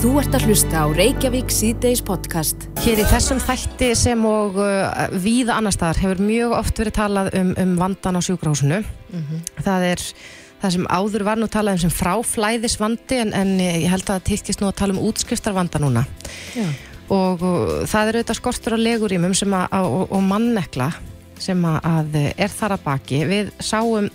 Þú ert að hlusta á Reykjavík síðdeis podcast. Hér í þessum þætti sem og uh, víða annar staðar hefur mjög oft verið talað um, um vandan á sjúkrahúsinu. Það er það sem áður var nú talað um sem fráflæðisvandi en, en ég held að það tilkist nú að tala um útskriftarvanda núna. Já. Og uh, það er auðvitað skortur á legurímum sem að, og, og mannekla sem að er þar að baki. Við sáum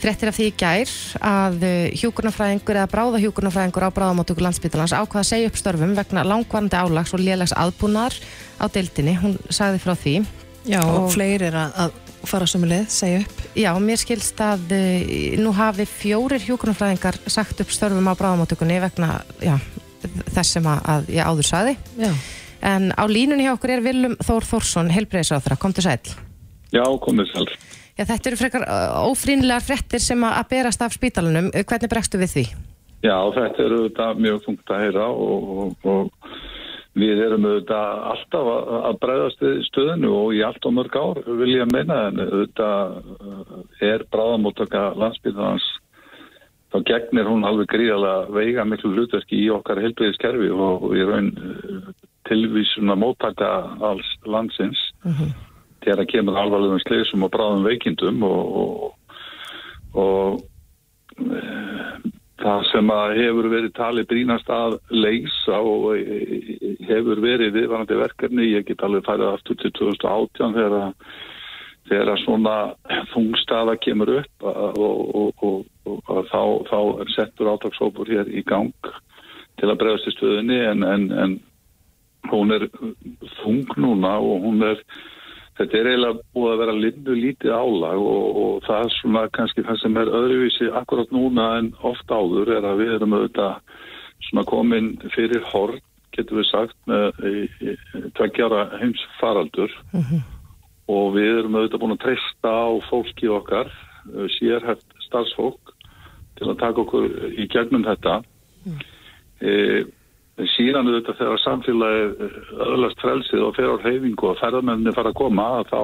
fréttir af því í gær að hjúkurnafræðingur eða bráða hjúkurnafræðingur á bráðamóttöku landsbytalans ákvaða að segja upp störfum vegna langvarandi álags og lélags aðbúnar á deildinni. Hún sagði frá því. Já, og, Og- fleiri er að, að fara leið, segja upp. Já, mér skilst að uh, nú hafi fjórir hjúkurnafræðingar sagt upp störfum á bráðamóttökunni vegna já, þess sem að, að ég áður sagði. Já. En á línunni hjá okkur er Willum Þór Þórsson, helbreyðisráþra. Kom til sæl. Já, komið sæl. Já, þetta eru frekar uh, ófrínlegar fréttir sem að berast af spítalunum. Uh, Hvernig bregstu við því? Já, þetta er auðvitað mjög þungt að heyra og, og, og við erum auðvitað alltaf að, bregðast stöðinu og í allt og mörg ár vil ég meina en auðvitað uh, er bráðamóttaka landsbyggðans þá gegnir hún alveg gríðalega veiga miklu hlutverki í okkar heilbriðiskerfi og, í raun uh, tilvísuna móttaka alls landsins þegar það kemur alvarlegum sleisum og bráðum veikindum og, og, og það sem að hefur verið talið brínast að leysa og e, hefur verið viðvarandi verkefni, ég get alveg farið aftur til 2018 þegar að, þegar að svona þungstaða kemur upp og, og, og, og þá, þá settur átagsópur hér í gang til að bregðast í stöðunni en, en, en hún er þung núna og hún er Þetta er eiginlega búið að vera lindu lítið álag og, og það er svona kannski það sem er öðruvísi akkurat núna en oft áður er að við erum auðvitað svona komin fyrir horn, getur við sagt, með tveggjara heims faraldur og við erum auðvitað búin að treysta á fólki okkar, eh, sérhæft starfsfólk til að taka okkur í gegnum þetta. E, síðan auðvitað þegar samfélagið öðlast frelsið og fer á reyfingu og ferðamenninni fara að koma þá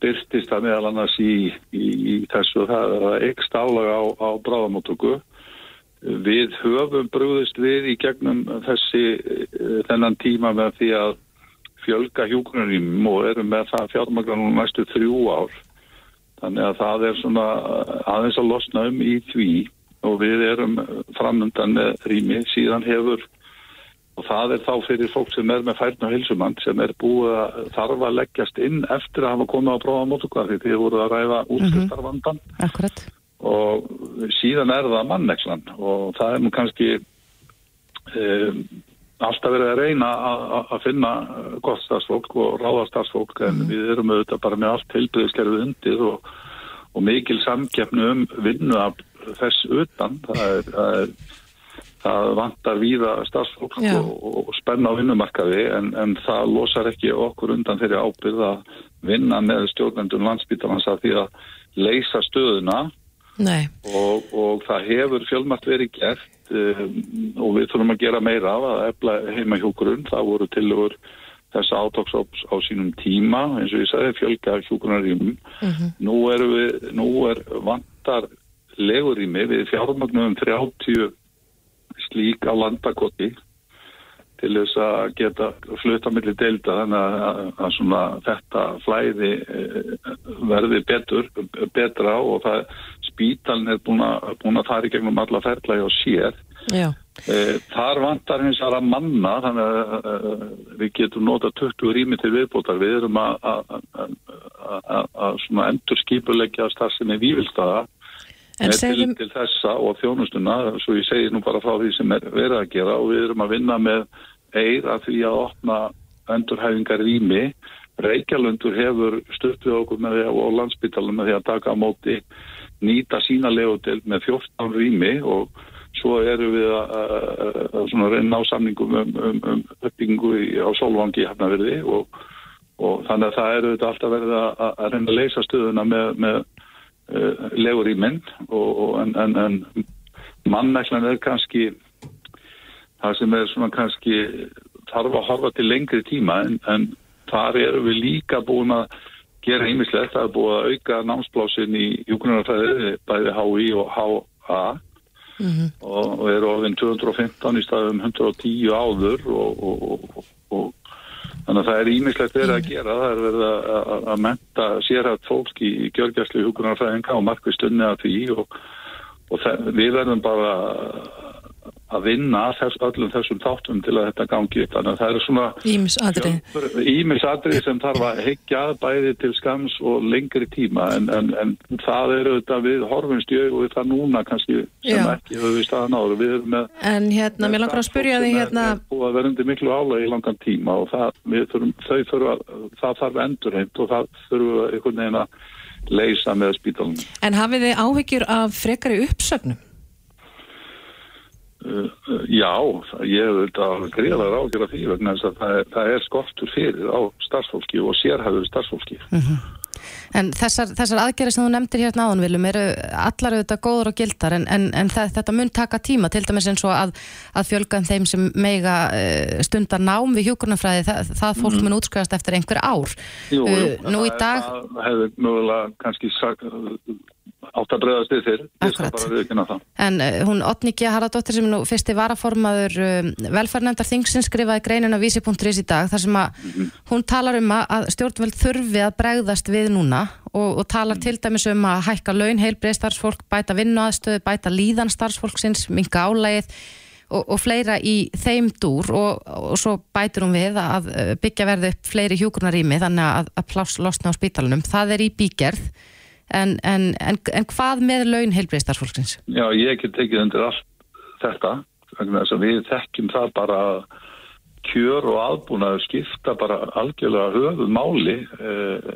byrtist það meðal annars í, í, í þessu það er ekst álaga á, á bráðamóttöku. Við höfum brúðist við í gegnum þessi eh, þennan tíma með því að fjölga hjúgrunarýmum og erum með það fjármagranum næstu þrjú ár. Þannig að það er svona aðeins að losna um í því og við erum framöndan með rými. Síðan hefur og það er þá fyrir fólk sem er með færn og hilsumann sem er búið að þarf að leggjast inn eftir að hafa komið á prófa mótukvað því þið voru að ræða útskriftarvandan Akkurat. og síðan er það mannekslan og það er nú kannski um, alltaf verið að reyna að- að að finna gott starfsfólk og ráða starfsfólk en við erum auðvitað bara með allt heilbriðiskerfið undir og, og mikil samkeppnu um vinnu af þess utan það er, það er það vantar víða starfsfólk og, og spenna á vinnumarkaði en, en það losar ekki okkur undan þeirri ábyrð að vinna með stjórnendum landsbítalans að því að leysa stöðuna og, og það hefur fjölmart verið gert um, og við þurfum að gera meira af að efla heimahjókurinn. Það voru tilugur þessa átóksóps á sínum tíma, eins og ég sagði, fjölga hjúkurnarímum. Nú, erum við, nú er vantar legurými við fjármagnum 30 slík á landakoti til þess að geta flutta milli deilda þannig að, svona þetta flæði eh, verði betur, betra og það spítalinn er búin að, fara í gegnum alla ferðlægi og sér. Já. Eh, Þar vantar hins vegar að manna þannig að við getum nota 20 rými til viðbótar. Við erum að, endur skipuleggja starfsemi vívilstaða Með til, til þessa og þjónustuna svo ég segi nú bara frá því sem er verið að gera og við erum að vinna með eir að því að opna endurhæfingar rými Reykjalundur hefur stutt við okkur með því og landsbytalum með því að taka á móti nýta sína legutil með 14 rými og svo eru við að, að, að reyna á samningum um, um, um uppbyggingu í, á Solvangi hafnaverði og, og þannig að það eru þetta alltaf verið að, að reyna að leysa stöðuna með, með legur í minn og, og en, en, en mannæklan er kannski það sem er svona kannski þarf að horfa til lengri tíma en, en þar eru við líka búin að gera ímislegt, það er búið að auka námsplásin í hjúgrunarfæði, bæði HI og HA og, og eru orðin 215 í staðum 110 áður og, og, og, og þannig að það er ímislegt verið að gera. Það er verið að, að, menta sérhætt fólk í, í gjörgjæslu húkunarfræðinga og markvistunni að því og, og það, við verðum bara að vinna þess, öllum þessum þáttum til að þetta gangi upp. þannig að það er svona Ímis atrið. Ímis atrið sem þarf að hyggja að bæði til skams og lengri tíma en, en, en það er auðvitað við horfumst í auðvitað það núna kannski sem Já. ekki höfum við staðan áður. Við erum með En hérna, mér langar að spyrja þig hérna, og að verðandi miklu álega í langan tíma og það, þurfum, þau þurfa, það þarf endurheimt og það þurfum við einhvern veginn að leysa með spítalunum. en hafið þið áhyggjur af frekari uppsögnum? Uh, uh, já, ég hef þetta greiðlega ágjör af því vegna þess að það er, það er skortur fyrir á starfsfólki og sérhæfðu starfsfólki. En þessar, þessar aðgerið sem þú nefndir hérna áðan viljum eru allar auðvitað góður og gildar en, en, en það, þetta mun taka tíma til dæmis eins og að, að fjölga þeim sem meiga uh, stundar nám við hjúkurnafræði það, það fólk mun útskjöðast eftir einhver ár. Jú, jú, nú í dag- Það hefur mögulega kannski sagt, átt að breyðast þið þér, ég skal bara viðkynna það. En uh, hún Otni G. Haraldóttir sem er nú fyrsti varaformaður um, velferðnefndar þingsins skrifaði greinin á vísi.is í dag þar sem að hún talar um að, stjórnveld þurfi að bregðast við núna og, og talar til dæmis um að hækka laun, heilbreið starfsfólk, bæta vinnuaðstöðu, bæta líðan starfsfólksins, minka álægið og, og fleira í þeim dúr og, og svo bætir hún við að uh, byggja verði upp fleiri hjúkurnarími þannig að, að pláss losna á spítalunum. Það er í bígerð en, en, en, en hvað með laun heilbreið starfsfólksins? Já, ég get tekið undir allt þetta, við þekkjum það bara kjör og aðbúnaður skipta bara algjörlega höfuð máli eh,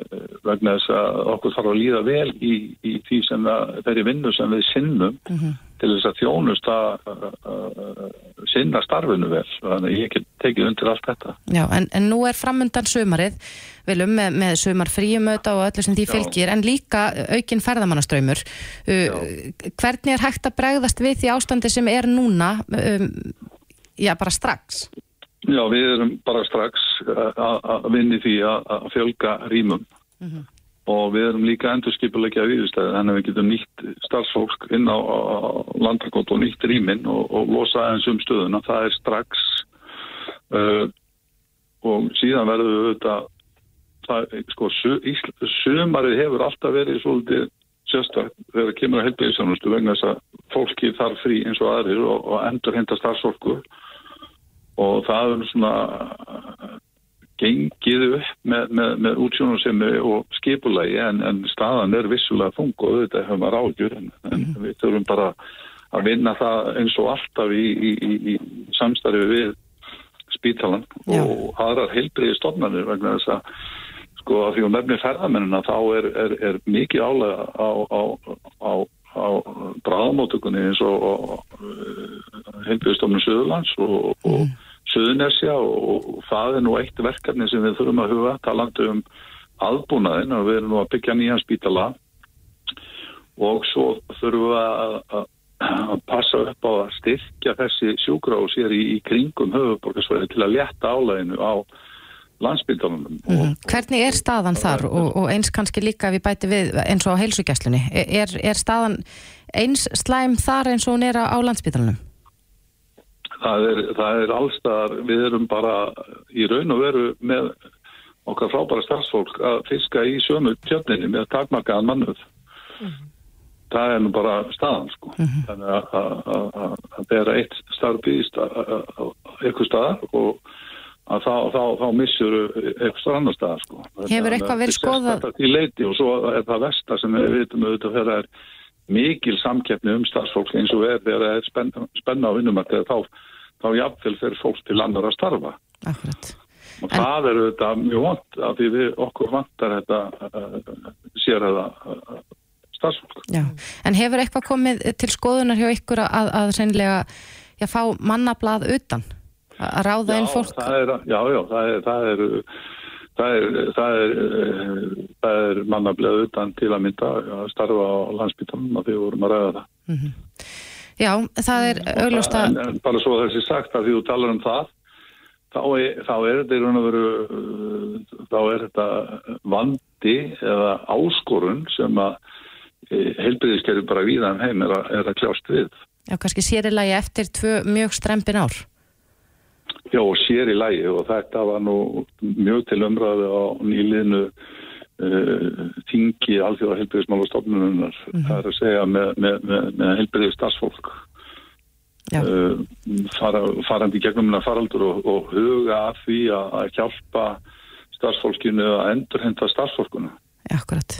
vegna þess að okkur þarf að líða vel í, í því sem að, þeirri vinnu sem við sinnum til þess að þjónust að uh, sinna starfinu vel þannig að ég get tekið undir allt þetta Já, en, en nú er framundan sumarið viljum með, með sumar fríumöta og öllu sem því Já. fylgir, en líka aukin ferðamannaströymur. Uh, hvernig er hægt að bregðast við því ástandi sem er núna, um, já, bara strax? Já, við erum bara strax að- vinni því að fjölga rýmum og við erum líka endurskipulegja viðstæði þannig að við getum nýtt starfsfólk inn á, landakot og nýtt rýmin og, og losa aðeins um stöðuna. Það er strax uh, og síðan verðum við auðvitað það, sko, sumarið hefur alltaf verið svolítið sérstak þegar það kemur að helbæðisjónustu vegna þess að fólki þarf frí eins og aðrir og, og endur henda starfsfólku og það er svona gengið upp með, með, með útsjónusemi og skipulagi en, en staðan er vissulega þung og auðvitað hefur maður ágjur en, en við þurfum bara að vinna það eins og alltaf í, í, í, í samstarfi við spítalan Já. og aðrar heilbriði stofnanir vegna þess að sko að því hún nefnir ferðamennina þá er, er, er mikið álega á, á, á, á bráðamótökunni eins og, og heilbriðstofnun Suðurlands og, og Suðunesja og, og það er nú eitt verkefni sem við þurfum að huga talandi um aðbúnaðin og við erum nú að byggja nýjan spítala og svo þurfum við að, að, að passa upp á að styrkja þessi sjúkrahús hér í, í kringum höfuborgarsvæði til að létta álæginu á landsbyldunum Mm Hvernig er staðan þar og, og eins kannski líka við bæti við eins og á heilsugjastlunni? Er, er staðan eins slæm þar eins og hún er á, landsbytalunum? Það er, það er allstaðar, við erum bara í raun og veru með okkar frábæra starfsfólk að fiska í sömu tjöfninni með takmarkaðan mannuð. Það er nú bara staðan sko. Þannig að, að, að, að, að bera eitt starf býðist eitthvað staðar og að þá, þá, þá missur eitthvað annar staðar sko. Hefur eitthvað verið skoðað- Þetta er til leiti og svo er það versta sem við vitum auðvitað þegar það er mikil samkeppni um starfsfólk eins og er þegar það er spenna, spenna á vinnumætti þá, þá jafnvel fyrir fólk til annar að starfa Akkurat. og það er auðvitað mjög vant af því við okkur vantar þetta uh, sér eða uh, starfsfólk. Já. En hefur eitthvað komið til skoðunar hjá ykkur að, að sennilega já, fá mannablað utan? Að ráða inn fólk? er, já, það er það er, það er, það er, það er mannableð utan til að mynda að starfa á landsbytanum að við vorum að ræða það. Já, það er augljóst að... En, bara svo þessi sagt að því þú talar um það þá er, þá er þetta veru þá er þetta vandi eða áskorun sem að heilbriðiskerfi bara víða um heim er að, er að kljást við Já, kannski sérilagi eftir tvö mjög strempin ár. Já, og sér í lægi og þetta var nú mjög til umræðu á nýliðinu uh, þingi alþjóða helbriðismálastofnunar það er að segja með, með, með, með helbriðið starfsfólk uh, fara, farandi gegnum minna faraldur og, og huga að því að, hjálpa starfsfólkinu að endurhenda starfsfólkuna akkurat.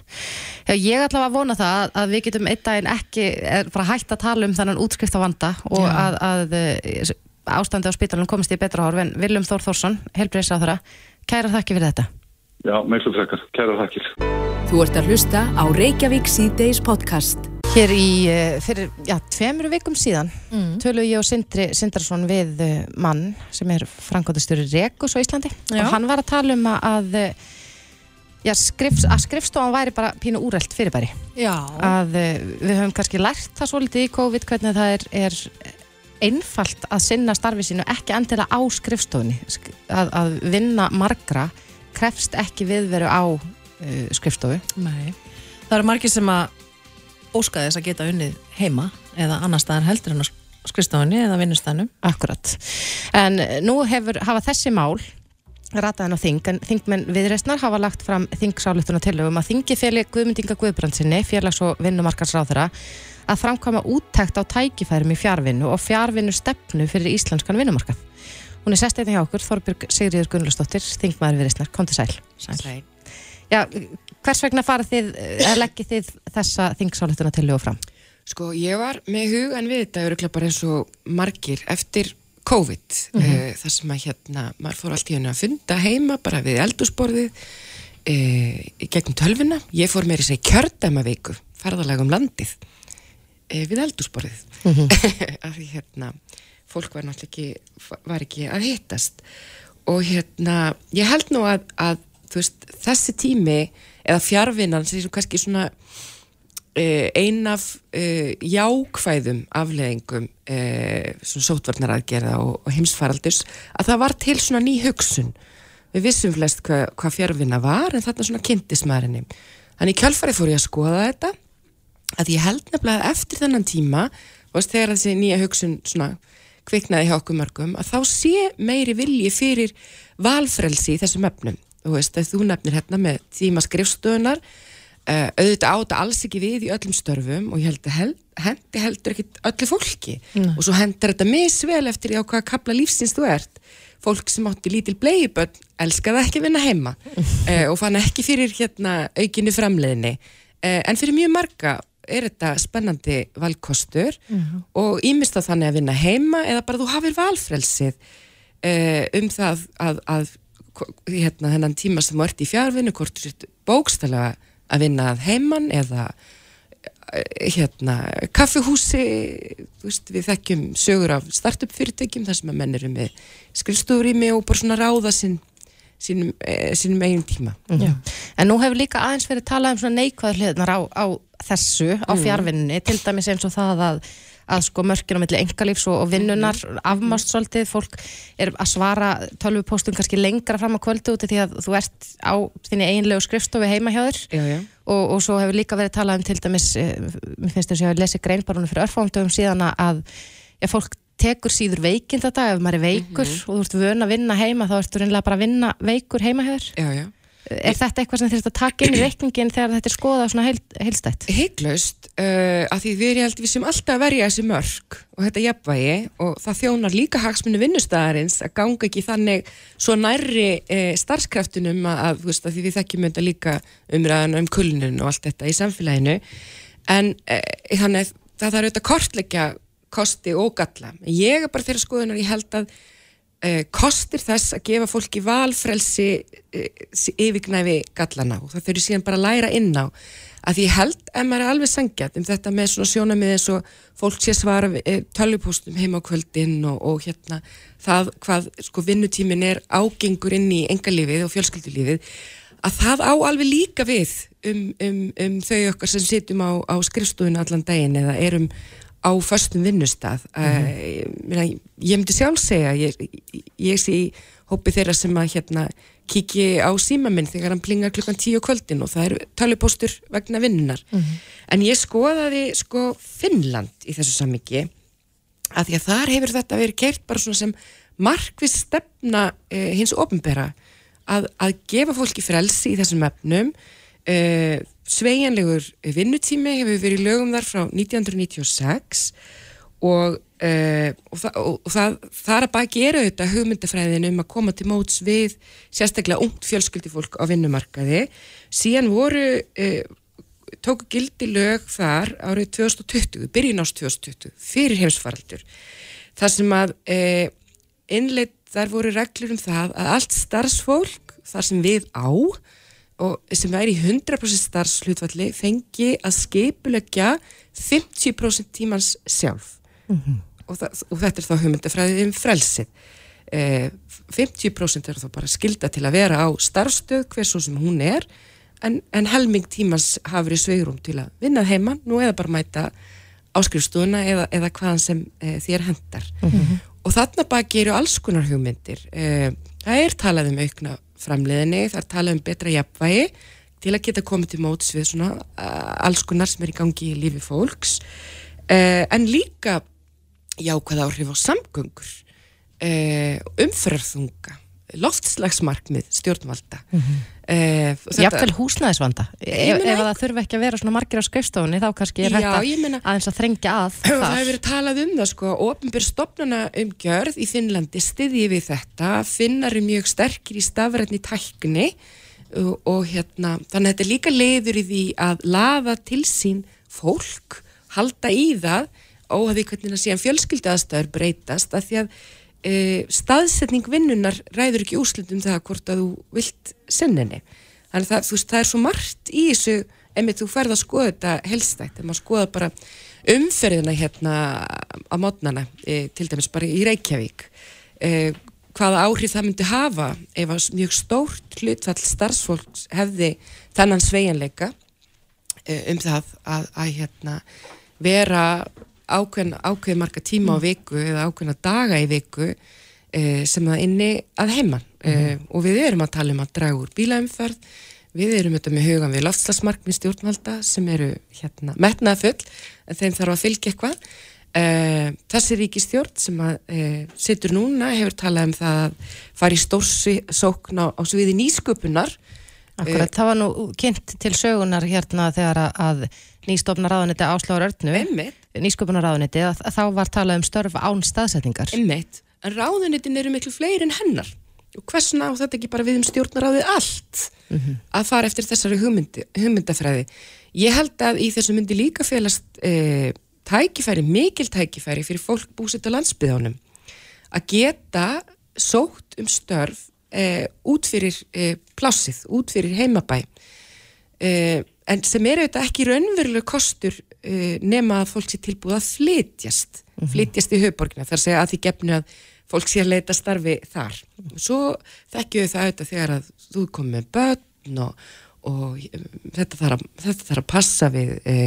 Já, ég ætla að vona það að, við getum einn daginn ekki er bara hægt að tala um þennan útskriftavanda og Já. að, að eh, ástandi á spítalunum komist í betra horf en Viljum Þór Þórsson, þeirra, kæra þakki fyrir þetta. Já, miklu frekar, kæra þakkir Þú ert að hlusta á Reykjavík síðdeis podcast. Hér í, eh, fyrir, já, tveimur vikum síðan mm. tölu ég og Sindri Sindrason við eh, mann sem er frangóðastöru Rekus á Íslandi Já. og hann var að tala um að, að eh, Já, skrifs, að skrifstofan væri bara pínu úrælt fyrirbæri. Já. Að við höfum kannski lært það svolítið í COVID hvernig það er, er einfalt að sinna starfi sínu ekki endilega á skrifstofunni. Sk að, að vinna margra krefst ekki viðveru á uh, skrifstofu. Nei. Það eru margir sem að óska þess að geta unnið heima eða annar staðar heldur en á skrifstofunni eða vinnustæðnum. Akkurat. En nú hefur, hafa þessi mál rataðan á þing, en þingmenn viðreistnar hafa lagt fram þingsáluttuna tillögum að þingi feli Guðmundinga Guðbrandsinni, félags- og vinnumarkarsráðara, að framkvæma úttækt á tækifærum í fjárvinnu og fjárvinnu stefnu fyrir íslenskan vinnumarkað. Hún er sest einnig hjá okkur, Þorbjörg Sigriður Gunnlustóttir, þingmaður viðreistnar, kom til sæl. Sæl. Já, hvers vegna farið þið, eða leggið þið þessa þingsáluttuna tillögu fram? Sko, ég var með hugan við þetta öruglega bara eins og margir eftir COVID, mm -hmm. þar sem að hérna, maður fór allt í henni að funda heima bara við eldúsborðið e, í gegnum tölvuna. Ég fór meira í segi kjördæmavíku, ferðalega um landið við eldúsborðið. Mm -hmm. af því hérna, fólk var náttúrulega ekki, var ekki að hittast. Og hérna, ég held nú að, að veist, þessi tími eða fjárvinnan sem kannski svona Uh, ein af uh, jákvæðum afleðingum uh, sótvarnaraðgerða og, og heimsfaraldurs að það var til svona ný hugsun við vissum flest hvað hva fjárvinna var en þarna svona kynntismærinni þannig kjálfarið fór ég að skoða þetta að ég held nefnilega eftir þennan tíma varst þegar þessi nýja hugsun svona kviknaði hjá okkur mörgum að þá sé meiri vilji fyrir valfrelsi í þessum efnum. Þú veist þú nefnir hérna með tíma skrifstöðunar Uh, auðvitað á þetta alls ekki við í öllum störfum og ég held að held, hendi heldur ekki öllu fólki. Mm. og svo hendur þetta misvel eftir á hvaða kapla lífsins þú ert. Fólk sem átti lítil bleiböld elskaði ekki að vinna heima uh, og fann ekki fyrir hérna aukinni framleiðinni uh, en fyrir mjög marga er þetta spennandi valkostur og ímist að þannig að vinna heima eða bara þú hafir valfrelsið uh, um það að, að hérna þennan tíma sem þú ert í fjárvinnu hvort þú sért bókstælega að vinna að heiman eða eh, hérna kaffihúsi veist, við þekkjum sögur af startup fyrirtækjum þar sem að menn eru með skrifstofurými og bara svona ráða sín, sínum, e, sínum eigin tíma. Já. En nú hefur líka aðeins verið talað um svona neikvæður hliðnar á, á þessu, á fjárvinninni, til dæmis eins og það að, að sko mörkina milli engalífs og, og vinnunar afmást svolítið, fólk er að svara tölvupóstum kannski lengra fram á kvöldu úti því að þú ert á þinni eiginlegu skrifstofi heima hjá þér. Já, já. og, og svo hefur líka verið talað um til dæmis, eh, mér finnst þess að ég hafi lesið greinbarunum fyrir örfándöfum síðan að ja, fólk tekur síður veikind þetta ef maður er veikur og þú ert vön að vinna heima þá ertu reynilega bara að vinna veikur heima hjá þér já, já. Er þetta eitthvað sem þurft að taka inn í reikningin þegar þetta er skoðað svona heil, heilstætt? Heiklaust, uh, að því við held við sem alltaf að verja þessi mörg og þetta jafnvægi og það þjónar líka hagsmunni vinnustæðarins að ganga ekki þannig svo nærri uh, starfskraftunum að, veist, að því við þekkjum þetta líka umræðan um kulnun og allt þetta í samfélaginu en uh, þannig að það þarf auðvitað að kortleggja kosti og galla. Ég er bara þeirra skoðunar, ég held að uh, kostir þess að gefa fólki valfrelsi uh, yfirgnæfi gallana og það þurfi síðan bara að læra inn á að ég held ef maður er alveg sangjart um þetta með svona sjónamið eins og fólk sé svara uh, tölvupústum heima á kvöldin og, og hérna það hvað sko vinnutímin er ágengur inn í engalífið og fjölskyldulífið að það á alveg líka við um, um, um þau okkar sem sitjum á, á skrifstofinu allan daginn eða erum á föstum vinnustaf mm -hmm. ég myndi sjálf segja ég, ég, ég sé í hópi þeirra sem að hérna kiki á síma minn þegar hann plingar klukkan tíu kvöldin og það er tölupóstur vegna vinnunar en ég skoðaði sko Finnland í þessu sammingi að því að þar hefur þetta verið keirt bara svona sem markvis stefna uh, hins ofinbera að, að gefa fólki frelsi í þessum efnum uh, sveigjanlegur vinnutími hefur verið lögum þar frá 1996 og, uh, og, það, og, það, það er að baki eru þetta hugmyndafræðin um að koma til móts við sérstaklega ungt fjölskyldifólk á vinnumarkaði. Síðan voru uh, tóku gildi lög þar árið 2020, byrjun ást 2020 fyrir heimsfaraldur þar sem að innleitt þar voru reglur um það að allt starfsfólk þar sem við á sem væri í 100% starfslutvalli fengi að skipulegja 50% tímans sjálf. Og, það, og þetta er þá hugmyndafræðið um frelsið. Eh, 50% er þá bara skilda til að vera á starfstöð hversu sem hún er en, en helming tímans hafa verið sveigrum til að vinna heima nú eða bara mæta áskrifstuna eða, eða hvaðan sem eh, þér hendar og þarna baki eru alls konar hugmyndir. Eh, það er talað um aukna framleiðinni, það er talað um betra jafnvægi til að geta komið til móts við svona alls konar sem er í gangi í lífi fólks. Uh, en líka jákvæða áhrif á samgöngur uh, umfyrarþunga loftslagsmarkmið stjórnvalda mm -hmm. Jafnvel húsnæðisvanda ef, ef það þurfi ekki að vera svona margir á skrifstofunni þá kannski er hægt að aðeins að þrengja að Það þar. hefur verið talað um það sko, ofinbyr stopnana umgjörð í Finnlandi styðji við þetta, finnar er mjög sterkir í stafrætni tækni og, og hérna, þannig að þetta er líka leiður í því að laða til sín fólk, halda í það og að því hvernig það síðan fjölskyldaðastæður breytast að því að e, staðsetning vinnunar ræður ekki úrslitum það hvort að þú vilt sinninni. Þannig að það, það er svo margt í þessu einmitt þú ferð að skoða þetta helstætt ef maður skoða bara umferðina hérna á mótnana e, til dæmis bara í Reykjavík e, hvaða áhrif það myndi hafa ef að mjög stórt hlutfall starfsfólks hefði þennan sveigjanleika e, um það að, að hérna vera ákveðin, ákveðin marga tíma á viku eða ákveðina daga í viku e, sem það inni að heiman. E, og við erum að tala um að draga úr bílaumferð. Við erum þetta með hugan við loftslagsmarkmið stjórnvalda sem eru hérna metnaðfull en þeim þarf að fylgja eitthvað. E, þessi ríkistjórn sem að e, situr núna hefur talað um það að fara í stórsókn á, á sviði nýsköpunar. Akkurat, það var nú kynnt til sögunar hérna þegar að- að nýstofna ráðuniti Áslóður Örnu, einmitt, nýsköpunar ráðuniti, að þá var talað um störf án staðsetningar. einmitt. En ráðunitin eru miklu fleiri en hennar. Og hversna á þetta ekki bara við um stjórnaráðið allt? Að fara eftir þessari hugmyndi, hugmyndafræði. Ég held að í þessu myndi líka félast e, tækifæri, mikil tækifæri fyrir fólk búsitt á landsbyðánum að geta sótt um störf e, út fyrir e, plássið, út fyrir heimabæ. E, en sem er auðvitað ekki raunveruleg kostur e, nema að fólk sé tilbúið að flytjast. Flytjast í höfuborgina þar segja að því gefnu að fólk sé að leita starfi þar. Svo þekkju það auðvitað þegar að þú kom með börn og, og e, þetta, þarf að, þetta þarf að passa við e,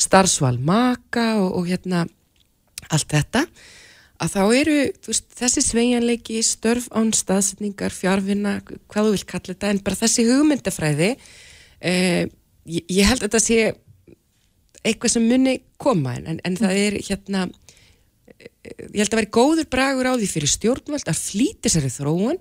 starfsval maka og, og hérna allt þetta. Að þá eru veist, þessi sveigjanleiki, störf án staðsetningar, fjárvinna, hvað þú vil kalla þetta, en bara þessi hugmyndafræði, eh, ég, ég held að þetta sé eitthvað sem muni koma en, en, en það er hérna, ég held að vera góður bragur á því fyrir stjórnvöld að flýta þessari þróun,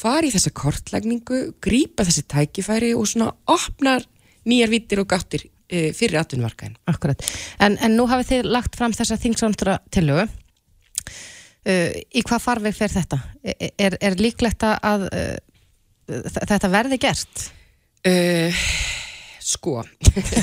fara í þessa kortlægningu, grípa þessi tækifæri og svona opnar nýjar vittir og gáttir eh, fyrir atvinnvarkaðin. Akkurat. En, en nú hafið þið lagt fram þessa þingsóndra tillögu. Uh, í hvað farveg fer þetta? Er, er líklegt að uh, þetta verði gert? Uh, sko,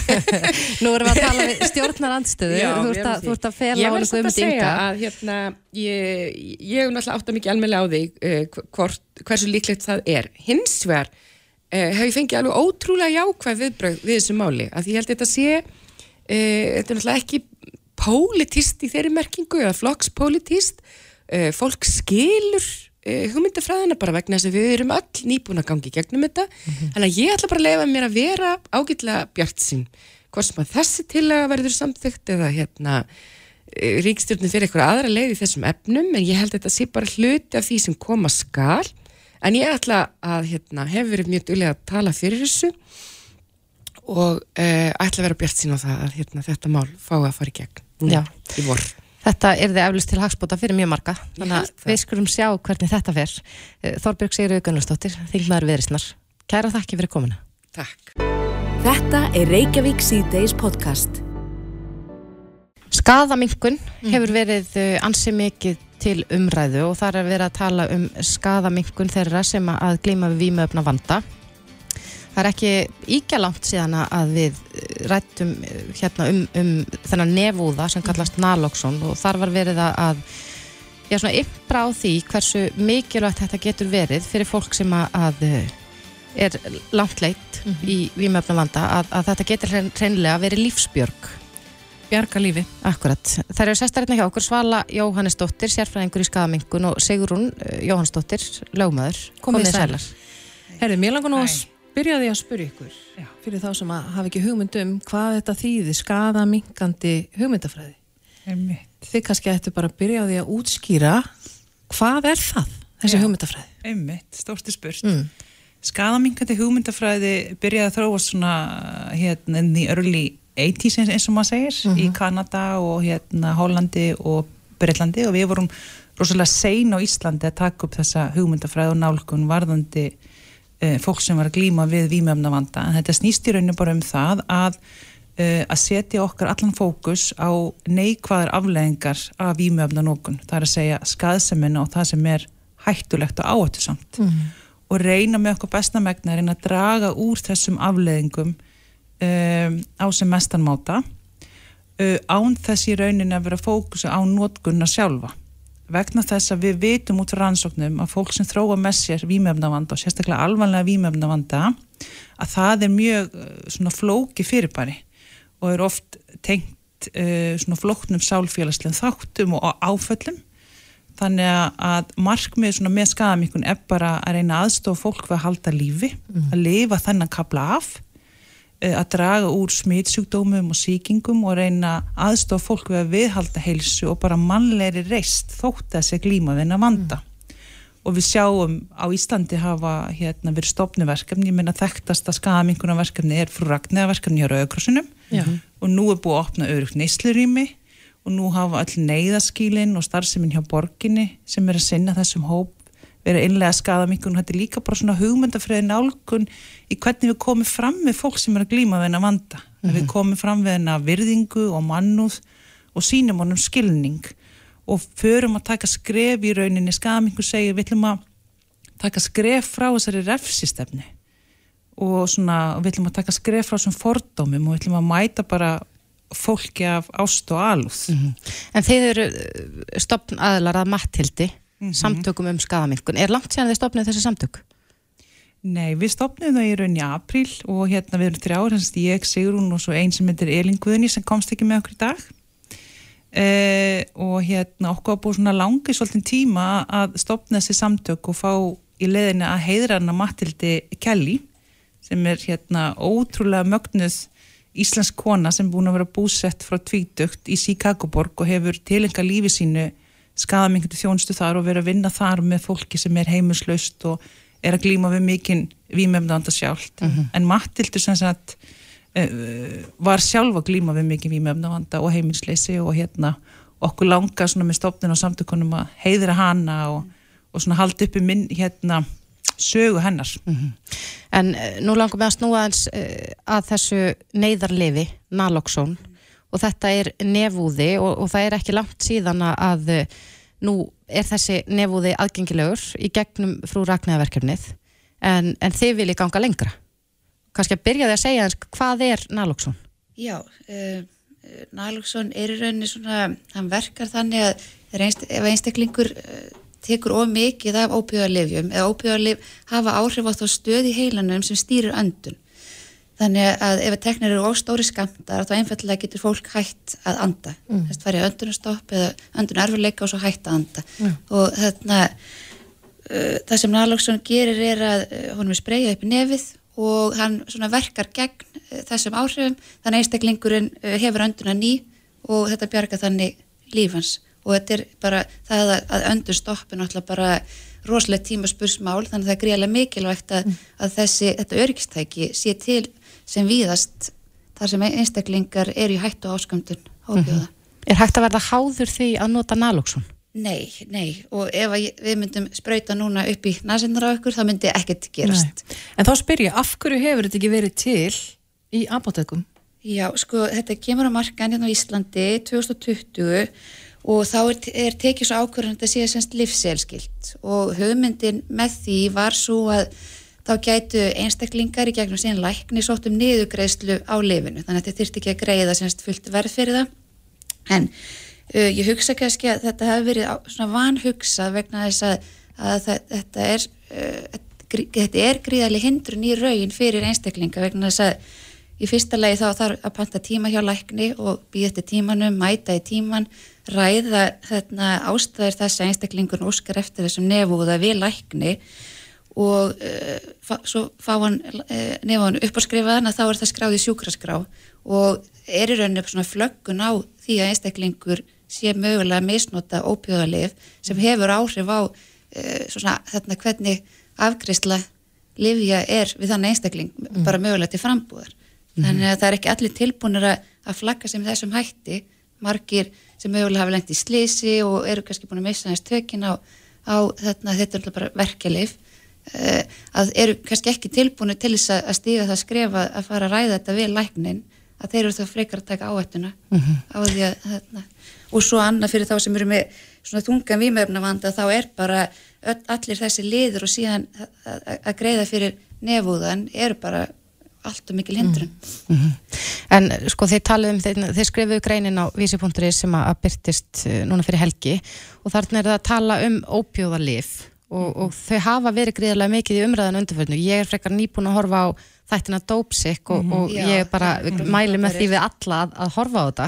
Nú erum við að tala við stjórnarandstöðu, þú, ég ert að, ert að fela Ég á verð honum samt að Guðmund segja að hérna, ég, ég hef náttúrulega átt að mikið almennilega á því uh, hvort, hversu líklegt það er. Hins vegar uh, hef ég fengið alveg ótrúlega jákvæð viðbröð við þessu máli. Að ég held að þetta sé, uh, þetta er náttúrulega ekki pólitist í þeirri merkingu eða flokkspólitist. Uh, fólk skilur hugmyndafræðina bara vegna þess að við erum öll nýbúin að gangi gegnum þetta. Þannig að ég ætla bara að leifa mér að vera ágætlega bjart sín. Hvort sem að þessi tillaga verður samþygt eða hérna ríkstjórnum fyrir eitthvað aðra leið í þessum efnum en ég held að þetta sé bara hluti af því sem koma skal en ég ætla að hérna, hef verið mjög duglega að tala fyrir þessu og uh, ætla að vera bjart sín á það að hérna, þetta mál fái að fara í gegn Já. í vor. Þetta er þið eflust til hagspóta fyrir mjög marga, þannig að við skulum sjá hvernig þetta fer. Eh, Þorbjörg Sigurður Gunnarsdóttir, þingmaður viðrisnar. Kæra þakki fyrir komuna. Takk. Þetta er Reykjavík C-Days podcast. Skaðamingun hefur verið uh, ansi mikið til umræðu og það er verið að tala um skaðamingun þeirra sem að glíma við vímöfna vanda. Það er ekki íkja langt síðan að við uh, rættum uh, hérna um, um þennan nefúða sem kallast naloxon og þar var verið að- að já, svona ympra á því hversu mikilvægt þetta getur verið fyrir fólk sem að, uh, er langt leitt í vímöfna vanda að, að þetta getur hrein- hreinlega verið lífsbjörg. Bjarga lífi. Akkurat. Það eru sestarinn hjá okkur Svala Jóhannesdóttir, sérfræðingur í skadamingun og Sigrún eh, Jóhannesdóttir, lögmaður. Komið Komið sælar. Herðu, mér langar nú að Því að spyrja ykkur Já. fyrir þá sem að hafa ekki hugmynd um hvað þetta þýði skada minkandi hugmyndafræði. Einmitt, Þið kannski ættu bara að byrja á því að útskýra hvað er það, þessi Já. hugmyndafræði? einmitt, stórti spurt. Mm. Skaðaminkandi hugmyndafræði byrjaði að þróast svona hérna í early 80s eins, eins og maður segir í Kanada og hérna Hollandi og Breitlandi og við vorum rosalega sein á Íslandi að taka upp þessa hugmyndafræði og nálgun varðandi fólk sem var að glíma við vímöfna vanda. En þetta snýst í rauninu bara um það að uh, að setja okkar allan fókus á neikvæðar afleðingar af vímöfna nókun. Það er að segja skaðsemina og það sem er hættulegt og áhættu samt og reyna með okkur besta megna að reyna að draga úr þessum afleðingum um, á sem mestan máta uh, án þess í rauninni að vera fókusa á nótgunna sjálfa vegna þess að við vitum út frá rannsóknum að fólk sem þróa með sér vímefnavanda og sérstaklega alvanlega vímefnavanda að það er mjög uh, svona flóki fyrirbæri og er oft tengt uh, svona flóknum sálfélagslegum þáttum og áföllum. Þannig að- markmið svona með skadamíkun er bara að reyna aðstofa fólk við að halda lífi, að lifa þennan kapla af. eh, að draga úr smitsjúkdómum og sýkingum og reyna aðstofa fólk við að viðhalda heilsu og bara mannlegri reist þótt að sé glíma við hennar vanda og við sjáum á Íslandi hafa hérna verið stopnuverkefni, ég meina þekktasta skadamíkunarverkefni er frú Ragnæðaverkefni hjá Rauðkrossunum Já. og nú er búið að opna örugt neyslurými og nú hafa öll neyðaskílin og starfseminn hjá borginni sem er að sinna þessum hóp verið innlega skadamingun og þetta er líka bara svona hugmyndafræði nálgun í hvernig við komum fram við fólk sem er að glíma við hennar vanda. Mm við komum fram við hennar virðingu og mannúð og sínum honum skilning og förum að taka skref í rauninni. Skadamingun segir við ætlum að taka skref frá þessari refsistefni og svona við ætlum að taka skref frá þessum fordómum og við ætlum að mæta bara fólki af ást og alúð. En þeir eru stopn aðlar að matthildi, Mhm. samtökum um skadamingun. Er langt síðan þið stopnið þessi samtök? Nei, við stopnum það í rauninni í apríl og hérna við erum þrjár, hans ég, Sigrún og svo einn sem heitir Elin Guðni sem komst ekki með okkur í dag eh, og hérna okkur var búið svona langi svolítið tíma að stopna þessi samtök og fá í leðinu að heiðra hana Matildi Kelly sem er hérna ótrúlega mögnuð íslensk kona sem búin að vera búsett frá tvítugt í Chicagoborg og hefur tilenga lífi sínu skadamingutu þjónustu þar og verið að vinna þar með fólki sem er heimurslaust og er að glíma við mikinn vímefnanda sjálft. En Mattildur sem sagt uh, var sjálf að glíma við mikinn vímefnavanda og heimilsleysi og hérna okkur langa svona með stopnin og samtökunum að heiðra hana og, og svona halda uppi minn hérna sögu hennar. En eh, nú langum við að snúa eins að þessu neyðarlefi, naloxón, og þetta er nefúði og, og það er ekki langt síðan að eh, nú er þessi nefúði aðgengilegur í gegnum frú Ragnæðaverkefnið, en, en þið viljið ganga lengra. Kannski að byrja því að segja eins, hvað er naloxón? Já, uh, Naloxon er í rauninni svona, hann verkar þannig að einst, ef einstaklingur uh, tekur of mikið af ópíðarlifjum eða ópíðarlif hafa áhrif á þá stöð í heilanum sem stýrir öndun. Þannig að ef teknir eru óstóri skamtar þá einfallega getur fólk hætt að anda. Mm. Þess farið öndunarstopp eða öndunarfurleika og svo hætt að anda. Og þarna, uh, það sem Naloxon gerir er að uh, honum er spreyjað upp í nefið og hann svona verkar gegn uh, þessum áhrifum þannig að einstaklingurinn hefur önduna ný og þetta bjarga þannig lífans og þetta er bara það að, að öndun stoppi náttúrulega bara rosalega tíma spursmál þannig að það er greiðlega mikilvægt að, að þessi, þetta öryggstæki sé til sem víðast þar sem einstaklingar eru í hættu ásköndun óbjóða. Er hægt að verða háður því að nota naloxon? Nei, nei, og ef við myndum sprauta núna upp í nasinnar á ykkur, þá myndi ekkert gerast. Nei. En þá spyr ég, af hverju hefur þetta ekki verið til í apotekum? Já, sko, þetta kemur á markan hérna á Íslandi 2020 og þá er, er tekið svo ákvörðan að þetta sé semst livselskilt og hugmyndin með því var svo að þá gætu einstaklingar í gegnum síðan lækni sótt um niðugreislu á lifinu, þannig að þetta þyrfti ekki að greiða semst fullt verð fyrir það. En uh, ég hugsa kannski að þetta hefur verið á- svona vanhugsað vegna þess að, að þetta er uh, þetta er gríðarlega hindrun í raun fyrir einstaklinga vegna þess að í fyrsta lagi þá þarf að panta tíma hjá lækni og býða eftir tímanum, mæta í tíman ræða þarna ástæður þess að einstaklingun óskar eftir þessum nefúða við lækni og uh, fa svo fá hann uh, nefúðan upp á skrifaðan að þá er það skráð í sjúkraskrá. Og er í rauninni svona flöggun á því að einstaklingur sé mögulega að misnota ópjóðalif sem hefur áhrif á uh, svona þarna hvernig afgriðsla livja er við þannig einstakling bara mögulega til frambúðar. Þannig að það er ekki allir tilbúinir að, að flagga sem þessum hætti. Margir sem mögulega hafa lengt í slisi og eru kannski búin að missa þess tökin á, á þarna, þetta er bara verkelif að eru kannski ekki tilbúinir til þess að, stíga það skrefa að fara að ræða þetta við læknin að þeir eru þá frekar að taka áhættuna á því að þarna, og svo annað fyrir þá sem eru með svona þungan vímöfnavanda þá er bara öll, allir þessi liður og síðan að, greiða fyrir nefúðan eru bara allt og mikil hindrun. En sko þeir talið um, þeir, þeir skrifuðu greinin á vísi.is sem að byrtist eh, núna fyrir helgi og þarna er það að tala um ópjóðalif og, og þau hafa verið gríðarlega mikið í umræðan undirförnu. Ég er frekar nýbúin að horfa á þættina Dópsik og, og Já, ég bara mæli með því við alla að, að horfa á þetta.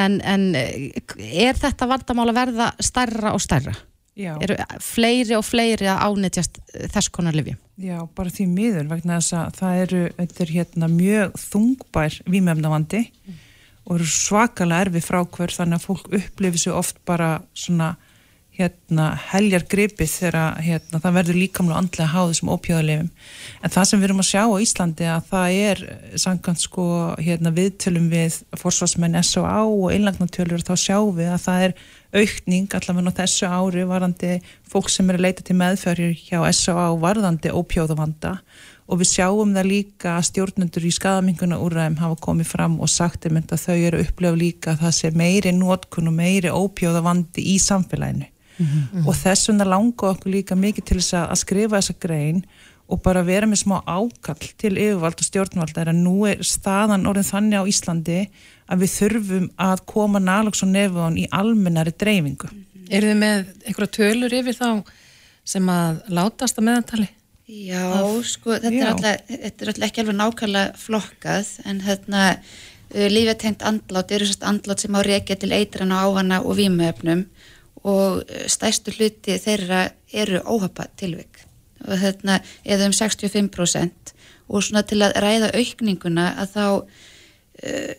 En, en er þetta vandamál að verða stærra og stærra? Já. Eru fleiri og fleiri að ánetjast eh, þess konar lifjum? Já, bara því miður vegna þess að það eru, er hérna mjög þungbær vímefnavandi og eru svakalega erfi frákvör þannig að fólk upplifir sig oft bara svona hérna heljar gripið þegar hérna, það verður líkamlega og andlega háðu sem ópjöðalefum. En það sem við erum að sjá á Íslandi að það er samkvæmt sko hérna viðtölum við forsvarsmenn S.O.A. og einlagnatölur þá sjáum við að það er aukning allavega á þessu ári varðandi fólk sem er að leita til meðferðir hjá S.O.A. varðandi ópjóðavanda og við sjáum það líka að stjórnendur í skadaminguna úrræðum hafa komið fram og sagt um þetta að þau eru að upplefa líka að það sé meiri nótkun og meiri ópjóðavandi í samfélaginu og þess vegna langa okkur líka mikið til þess að að skrifa þessa grein og bara vera með smá ákall til yfirvald og stjórnvald er að nú er staðan orðin þannig á Íslandi að við þurfum að koma nálöks og nefðan í almennari dreifingu. Eru þið með einhverja tölur yfir þá sem að látast að meðantali? Já, sko, þetta Já. er, alltaf, þetta er alltaf ekki alveg nákvæmlega flokkað en hérna uh, lífetengt andlát eru sérst andlát sem á reykja til eitrana, ávana og vímuefnum og stærstu hluti þeirra eru óhapa tilvik. Og hérna eða um 65% og svona til að ræða aukninguna að þá uh,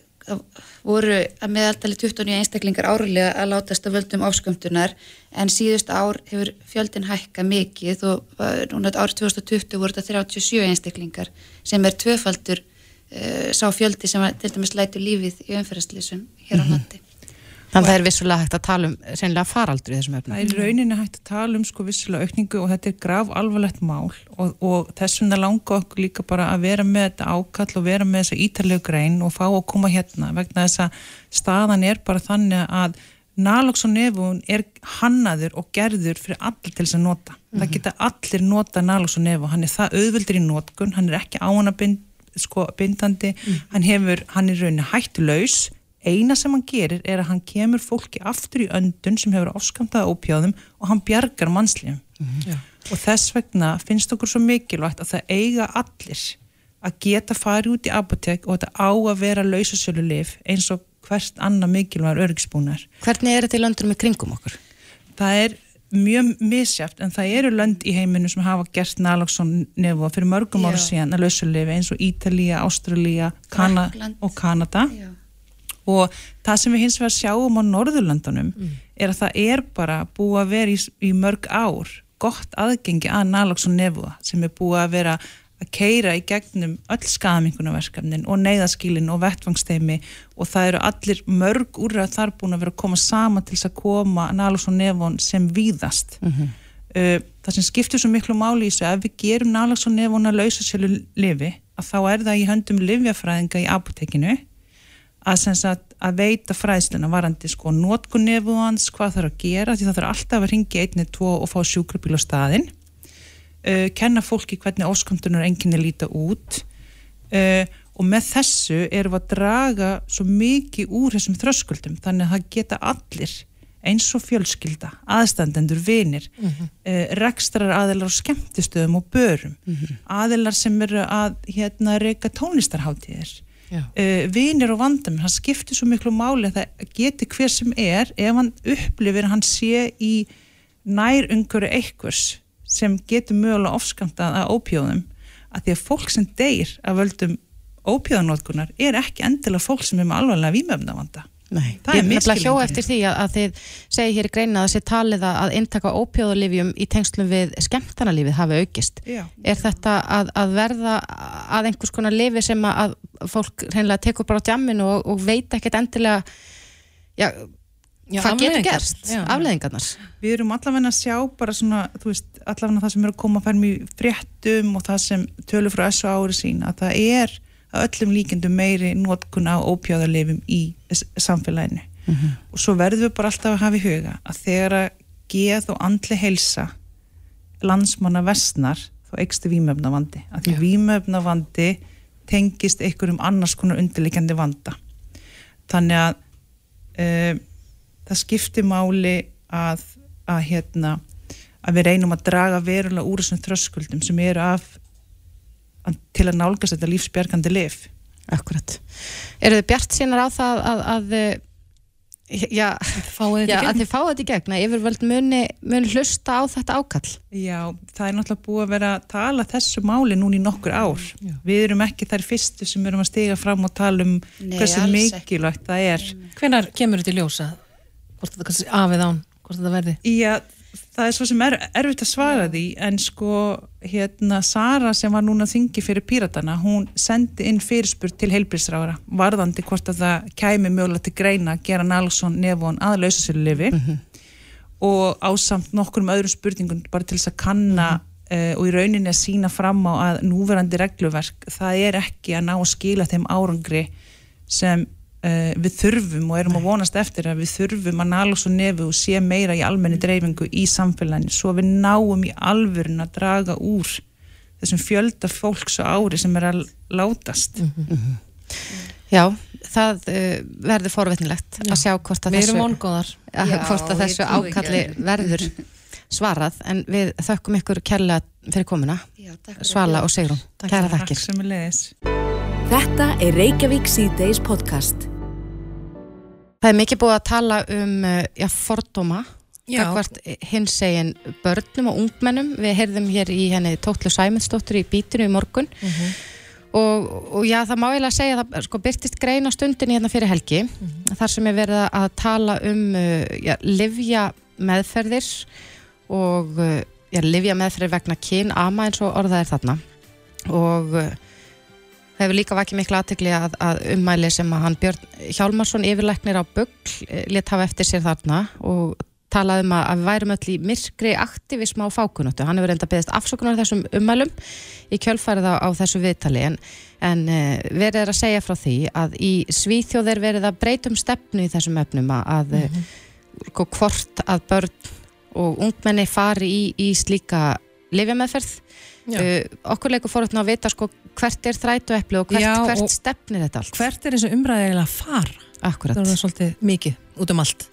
voru að meðaltali 29 einstaklingar árlega að látast af völdum áskömmtunar en síðust ár hefur fjöldin hækka mikið og uh, núna árið 2020 voru þetta 37 einstaklingar sem er tvöfaldur uh, sá fjöldi sem að, til dæmis lætur lífið í umferðarslýsum hér á landi. Þannig að það er vissulega hægt að tala um sennilega faraldur í þessum efnum. Það er rauninni hægt að tala um sko vissilega aukningu og þetta er graf alvarlegt mál og, og þess vegna langa okkur líka bara að vera með þetta ákall og vera með þessa ítalegu grein og fá að koma hérna vegna þess að staðan er bara þannig að nalox og nefun er hannaður og gerður fyrir allir til þess að nota. Það geta allir nota nalox og nefun, hann er það auðveldur í notkun, hann er ekki áhana bind, sko, bindandi, hann hefur, hann er rauninni hættulaus eina sem hann gerir er að hann kemur fólki aftur í öndun sem hefur áskamtaða ópjáðum og hann bjargar mannslífum. Og þess vegna finnst okkur svo mikilvægt að það eiga allir að geta farið út í apotek og þetta á að vera lausasölu lif eins og hvert annað mikilvægur öryggsbúnar Hvernig er þetta í löndunum í kringum okkur? það er mjög misjáft en það eru lönd í heiminu sem hafa gert naloxon nefu fyrir mörgum ára síðan að lausulefi eins og Ítalía, Ástralía Kana og Kanada. Já. Og það sem við hins vegar sjáum á Norðurlandunum er að það er bara búið að vera í, í mörg ár gott aðgengi að naloxon nefuða sem er búið að vera að keira í gegnum öll skamingunarverkefnin og neyðaskílin og vettfangsteimi og það eru allir mörg úrræð þar búin að vera að koma sama til þess að koma nálus og nefon sem víðast. Uh, það sem skiptir svo miklu máli í þessu ef við gerum nálus og nefon að lausa sjálfu lifi að þá er það í höndum livjafræðinga í apotekinu að, sagt, að veita fræðsluna varandi sko nótkun nefúans, hvað þarf að gera því það þarf alltaf að ringi einni, tvo og fá sjúkrabíl á staðinn uh, kenna fólki hvernig óskamtunar enginni líta út uh, og með þessu erum við að draga svo mikið úr þessum þröskuldum þannig að það geta allir eins og fjölskylda, aðstandendur, vinir mm -hmm. uh, rekstrar aðilar á skemmtistöðum og börum mm -hmm. aðilar sem eru að hérna, reyka tónlistarháttíðir uh, vinir og vandam, það skiptir svo miklu máli að það geti hver sem er ef hann upplifir hann sé í nær umhverju einhvers sem getur mögulega ofskamtað að ópjóðum að því að fólk sem deyr að völdum ópjóðanótkunar er ekki endilega fólk sem er með alvarlega výmöfnavanda Nei, það er misskilningi. Hjó eftir því að, að þið segi hér í greina að það sé talið að inntaka ópjóðalifjum í tengslum við skemmtanalífið hafi aukist. Já. Er þetta að, að verða að einhvers konar lifi sem að fólk reynilega tekur bara á djamminu og, og veit ekkert endilega já, já, hvað getur gerst? Afleðingarnar. Við erum allavega að sjá bara svona, þú veist, allavega það sem er að koma að færa mjög fréttum og það sem tölur frá þessu ári sín að það er að öllum líkendum meiri nótkun á ópjáðarleifum í samfélaginu. Mm -hmm. og svo verðum við bara alltaf að hafa í huga að þegar að geð og andli heilsa landsmanna vestnar þá eikstu výmöfnavandi að því výmöfnavandi tengist einhverjum annars konar undirleikandi vanda. Þannig að uh, það skiptir máli að, að hérna að við reynum að draga verulega úr þessum þröskuldum sem eru af til að nálgast þetta lífsbjörgandi lif Akkurat. Eru þið bjart sínar á það að, að Já, já að þið fáið þetta í gegna yfirvöld muni, muni hlusta á þetta ákall Já, það er náttúrulega búið að vera að tala þessu máli núni í nokkur ár já. við erum ekki þær fyrstu sem erum að stiga fram og tala um Nei, hversu mikilvægt það er Hvenar kemur þetta í ljósa? Hvort þetta afið án, hvort þetta verði? Já, það er svo sem er erfitt að svara því en sko hérna Sara sem var núna þingi fyrir Píratana hún sendi inn fyrirspurt til heilbísrára varðandi hvort að það kæmi mjögulega til greina að gera Nálsson nefn aðlausa sér lifi mm -hmm. og ásamt nokkur um öðrum spurningum bara til þess að kanna mm -hmm. uh, og í rauninni að sína fram á að núverandi regluverk það er ekki að ná að skila þeim árangri sem Uh, við þurfum og erum að vonast eftir að við þurfum að nálus og nefu og sé meira í almenni dreifingu í samfélaginu svo við náum í alvörun að draga úr þessum fjölda fólks og ári sem er að látast. Mm -hmm. Já, það uh, verður forvetnilegt að sjá hvort að þessu, að, hvort að þessu ákalli verður svarað. En við þökkum ykkur kærlega fyrir komuna Já, Svala og Sigrun, kæra þakkir Þetta er Reykjavík C-Days podcast Það er mikið búið að tala um eh, já, fordóma hins eginn börnum og ungmennum við heyrðum hér í henni Tóttlu Sæmundsdóttur í bítinu í morgun mhm. -huh. og, og já það má eiginlega segja það sko byrtist grein á stundinni hérna fyrir helgi mhm. -huh. þar sem er verið að tala um eh, já, livja meðferðir og eh, já, livja meðferðir vegna kyn ama eins og orðað er þarna og Það hefur líka vakið miklu aðtegli að, að ummæli sem að hann Björn Hjálmarsson yfirleiknir á Bögl eh, létt hafa eftir sér þarna og talaði um að við værum öll í myrkri aktivism á fákunóttu. Hann hefur enda beðist afsökunar þessum ummælum í kjölfærið á, á þessu viðtali en, en eh, verið er að segja frá því að í Svíþjóð er verið að breytum stefnu í þessum öfnum að mm -hmm. hvort að börn og ungmenni fari í, í slíka lifjameðferð. Uh, okkur leikur fórhaldin að vita sko hvert er þrætu eppli og hvert, Já, hvert og stefnir þetta allt? Hvert er þessu umræðilega að fara? Akkurat. Það er svolítið mikið út um allt.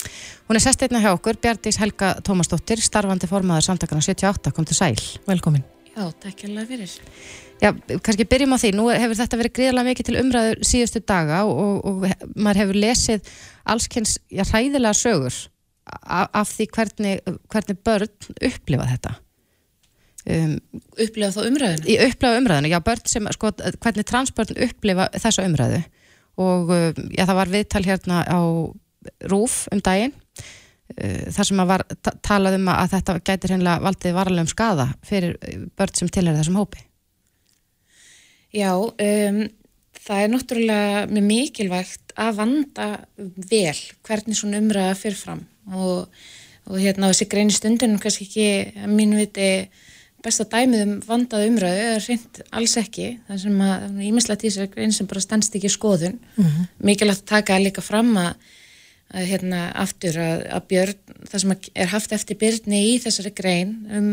Hún er sest einna hjá okkur, Bjardís Helga Tómasdóttir, starfandi formaður samtakana 78, kom til sæl. Velkomin. Já, takk alveg fyrir. Já, kannski byrjum á því. Nú hefur þetta verið gríðarlega mikið til umræður síðustu daga og, og maður hefur lesið allskynns hræðilega sögur af, af því hvernig, hvernig börn upplifa þetta. Um, upplefa þá umræðinu? Í upplefa umræðinu, já, börn sem, sko, hvernig transbörn upplefa þessa umræðu. Og um, já, það var viðtal hérna á Rúf um daginn uh, þar sem að var talað um að þetta gætir hennilega valdið varlega um skada fyrir börn sem tilhæri þessum hópi. Já, um, það er náttúrulega mjög mikilvægt að vanda vel hvernig svona umræða fyrir fram. Og, og hérna þessi grein í stundinum kannski ekki að mínu viti besta dæmið um vandað umræðu er reynd alls ekki. Það sem að ímislegt í þessari grein sem bara stannst ekki skoðun. Mikilvægt að taka líka fram að, að hérna aftur að, að Björn það sem er haft eftir Byrni í þessari grein um